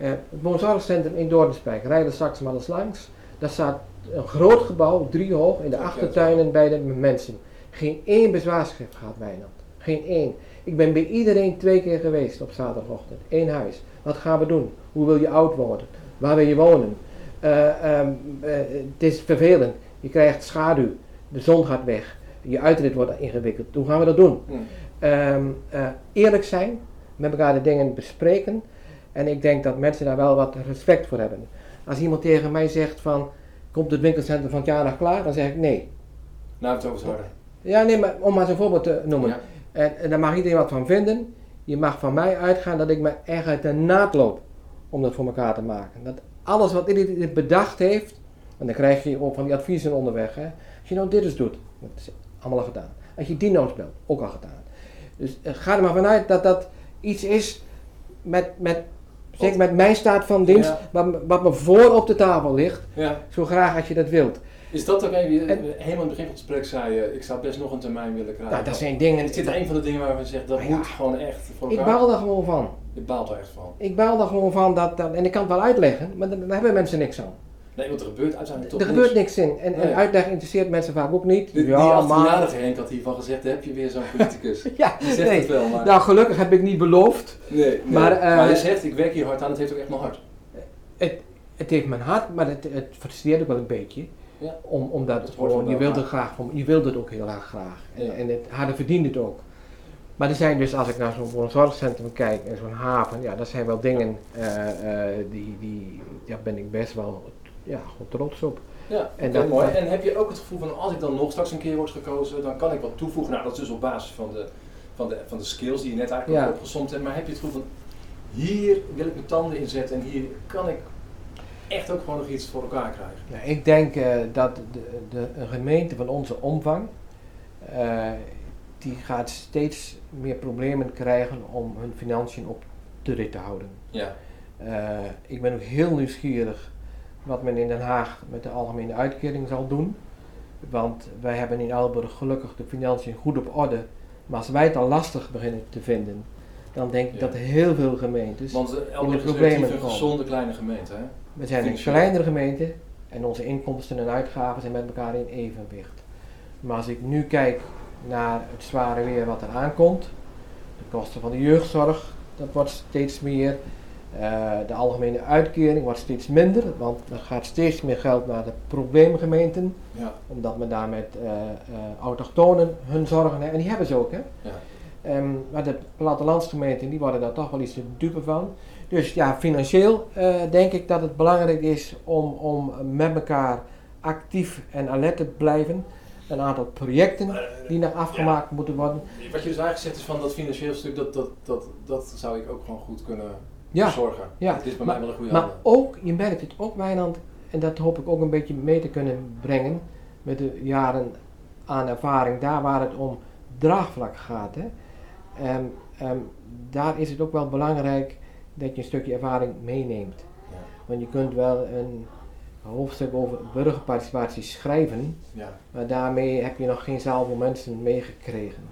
Eh, het woonzorgcentrum in Doornspijk, rijden straks maar eens langs. Daar staat een groot gebouw, driehoog, in de achtertuinen bij de mensen. Geen één bezwaarschrift gehad, Wijnand. Geen één. Ik ben bij iedereen twee keer geweest op zaterdagochtend. Eén huis. Wat gaan we doen? Hoe wil je oud worden? Waar wil je wonen? Eh, ehm, eh, het is vervelend. Je krijgt schaduw. De zon gaat weg. Je uitrit wordt ingewikkeld. Hoe gaan we dat doen? Hm. Ehm, eh, eerlijk zijn, met elkaar de dingen bespreken. En ik denk dat mensen daar wel wat respect voor hebben. Als iemand tegen mij zegt van, komt het winkelcentrum van het jaar nog klaar? Dan zeg ik nee. Nou, het over het harde. Ja, nee, maar om maar zo'n voorbeeld te noemen. Ja. En, en daar mag iedereen wat van vinden. Je mag van mij uitgaan dat ik me echt uit de naad loop om dat voor elkaar te maken. Dat alles wat iedereen bedacht heeft, en dan krijg je ook van die adviezen onderweg. Hè. Als je nou dit eens doet, dat is allemaal al gedaan. als je die noods belt, ook al gedaan. Dus eh, ga er maar vanuit dat dat iets is met, met, zeker met mijn staat van dienst, Ja. wat, me- wat me voor op de tafel ligt, Ja. zo graag als je dat wilt. Is dat ook even, En- helemaal in het begin van het gesprek zei je, ik zou best nog een termijn willen krijgen. Nou, dat zijn dingen. Is dit een van de dingen waarvan je zegt, dat Nou moet gewoon echt voor Ik baal er gewoon van. Je baalt er echt van. Ik baal er gewoon van dat, dat en ik kan het wel uitleggen, maar dan hebben mensen niks aan. Nee, want er gebeurt uiteindelijk toch er gebeurt niks in. En, Nee. en uitleg interesseert mensen vaak ook niet. Die, ja, die maar. 18-jarige Henk had hiervan gezegd, heb je weer zo'n politicus. Ja, Die zegt nee. het wel, maar... Nou, gelukkig heb ik niet beloofd. nee, nee. maar, Maar, eh, je zegt, ik werk hier hard aan, het heeft ook echt mijn hart. Het heeft mijn hart, maar het, het frustreert ook wel een beetje. Ja. Om, omdat het gewoon, je wilt bij het graag, je wilt het ook heel erg graag. En, Ja. en het harde verdient het ook. Maar er zijn dus, als ik naar zo'n zorgcentrum kijk en zo'n haven, ja, dat zijn wel dingen eh, eh, die, die, daar ben ik best wel ja, gewoon trots op. Ja, En dat- mooi. En heb je ook het gevoel van, als ik dan nog straks een keer word gekozen, dan kan ik wat toevoegen. Nou, dat is dus op basis van de, van de, van de skills die je net eigenlijk Ja. opgezomd hebt. Maar heb je het gevoel van, hier wil ik mijn tanden inzetten en hier kan ik echt ook gewoon nog iets voor elkaar krijgen. Nou, ik denk eh, dat de, de, een gemeente van onze omvang, eh, die gaat steeds meer problemen krijgen om hun financiën op de rit te houden. Ja. Eh, ik ben ook heel nieuwsgierig wat men in Den Haag met de algemene uitkering zal doen. Want wij hebben in Aalborg gelukkig de financiën goed op orde. Maar als wij het al lastig beginnen te vinden, dan denk ik Ja. dat heel veel gemeentes. Want uh, Elburg is problemen relatief een gezonde kleine gemeente, hè? we zijn een kleinere gemeente en onze inkomsten en uitgaven zijn met elkaar in evenwicht. Maar als ik nu kijk naar het zware weer wat er aankomt, de kosten van de jeugdzorg, dat wordt steeds meer. Eh, de algemene uitkering wordt steeds minder, want er gaat steeds meer geld naar de probleemgemeenten, Ja. omdat men daar met eh, autochtonen hun zorgen heeft. En die hebben ze ook, hè. ja. Ehm, maar de plattelandsgemeenten die worden daar toch wel iets de dupe van. Dus ja, financieel denk ik dat het belangrijk is om, om met elkaar actief en alert te blijven. Een aantal projecten die nog afgemaakt moeten worden. Wat je dus eigenlijk zegt is van dat financieel stuk, dat, dat, dat, dat zou ik ook gewoon goed kunnen Ja, zorgen. ja. Het is bij Maar- mij wel een goede maar handen. ook, je merkt het ook Wijnand, en dat hoop ik ook een beetje mee te kunnen brengen met de jaren aan ervaring, daar waar het om draagvlak gaat. Hè. Ehm, daar is het ook wel belangrijk dat je een stukje ervaring meeneemt. Ja. Want je kunt wel een hoofdstuk over burgerparticipatie schrijven, Ja. maar daarmee heb je nog geen zaal voor mensen meegekregen.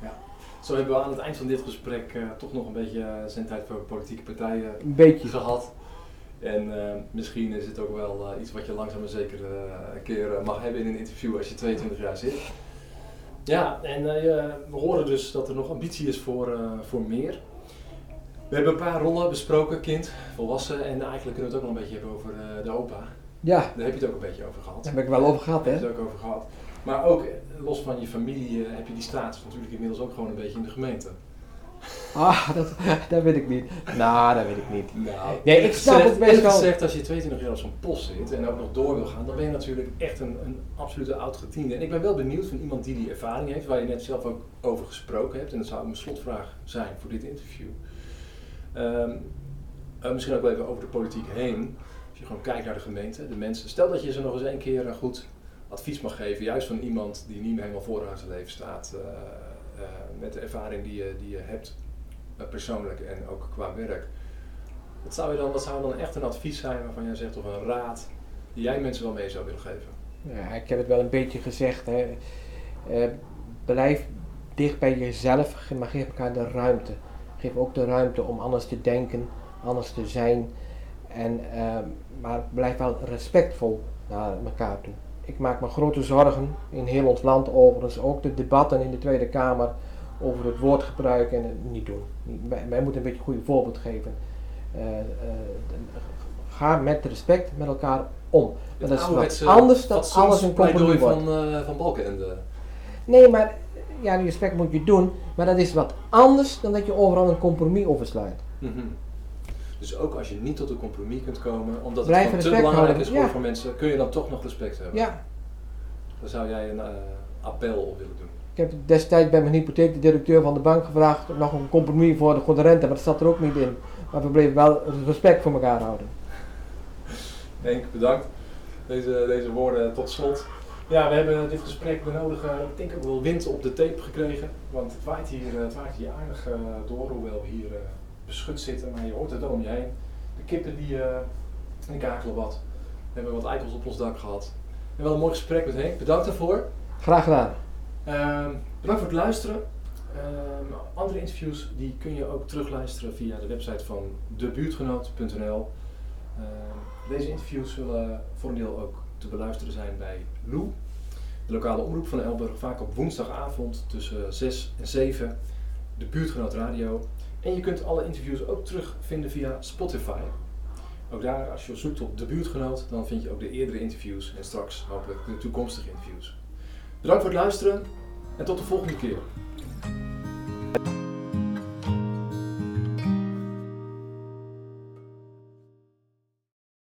Zo hebben we aan het eind van dit gesprek eh, toch nog een beetje uh, zendtijd voor politieke partijen Een beetje. gehad. En eh, misschien is het ook wel eh, iets wat je langzaam maar zeker eh, een keer eh, mag hebben in een interview als je 22 jaar zit. Ja, en eh, we horen dus dat er nog ambitie is voor, eh, voor meer. We hebben een paar rollen besproken, kind, volwassen en eigenlijk kunnen we het ook nog een beetje hebben over eh, de opa. Ja, Daar heb je het ook een beetje over gehad. daar heb ik wel over gehad Daar heb hè. je het ook over gehad. Maar ook eh, los van je familie eh, heb je die status natuurlijk inmiddels ook gewoon een beetje in de gemeente. Ah, dat, dat weet ik niet. Nou, dat weet ik niet. Nou, Nee, ik snap gezegd- het best wel. gezegd, als je 22 jaar op zo'n post zit en ook nog door wil gaan, dan ben je natuurlijk echt een, een absolute oud-gediende. En ik ben wel benieuwd van iemand die die ervaring heeft, waar je net zelf ook over gesproken hebt. En dat zou mijn slotvraag zijn voor dit interview. Ehm, eh, misschien ook wel even over de politiek heen. Als je gewoon kijkt naar de gemeente, de mensen. Stel dat je ze nog eens een keer een goed advies mag geven, juist van iemand die niet meer helemaal vooraan zijn leven staat, eh, eh, met de ervaring die je, die je hebt, eh, persoonlijk en ook qua werk. Wat zou, je dan, wat zou dan echt een advies zijn waarvan jij zegt, of een raad, die jij mensen wel mee zou willen geven? Ja, ik heb het wel een beetje gezegd. Hè. Blijf dicht bij jezelf, maar geef elkaar de ruimte. Geef ook de ruimte om anders te denken, anders te zijn. En, maar blijf wel respectvol naar elkaar toe. Ik maak me grote zorgen in heel ons land overigens. Ook de debatten in de Tweede Kamer over het woordgebruik en het niet doen. Wij, wij moeten een beetje een goede voorbeeld geven. Eh, eh, ga met respect met elkaar om. Dat is wat anders dan alles een compromis wordt. van, eh van Balkenende. Nee, maar ja, die respect moet je doen, maar dat is wat anders dan dat je overal een compromis over sluit. Mhm. Dus ook als je niet tot een compromis kunt komen, omdat het gewoon te belangrijk houden, is voor, ja. voor mensen, kun je dan toch nog respect hebben. Ja, Dan zou jij een eh, appel op willen doen. ik heb destijds bij mijn hypotheek de directeur van de bank gevraagd om nog een compromis voor de goede rente, maar dat zat er ook niet in. Maar we bleven wel respect voor elkaar houden. Henk, bedankt. Deze, deze woorden tot slot. Ja, we hebben dit gesprek benodigd. ik denk ook wel wind op de tape gekregen. Want het waait hier, het waait hier aardig door, hoewel we hier beschut zitten. Maar je hoort het wel om je heen. De kippen die, die kakelen wat. We hebben wat eikels op ons dak gehad. En wel een mooi gesprek met Henk. Bedankt daarvoor. Graag gedaan. Ehm, bedankt voor het luisteren. Ehm, andere interviews die kun je ook terugluisteren via de website van debuurtgenoot.nl. Uh, deze interviews zullen voor een deel ook te beluisteren zijn bij Lou, de lokale omroep van Elburg, vaak op woensdagavond tussen 6 en 7, de Buurtgenoot Radio. En je kunt alle interviews ook terugvinden via Spotify. Ook daar, als je zoekt op de buurtgenoot, dan vind je ook de eerdere interviews en straks hopelijk de toekomstige interviews. Bedankt voor het luisteren en tot de volgende keer.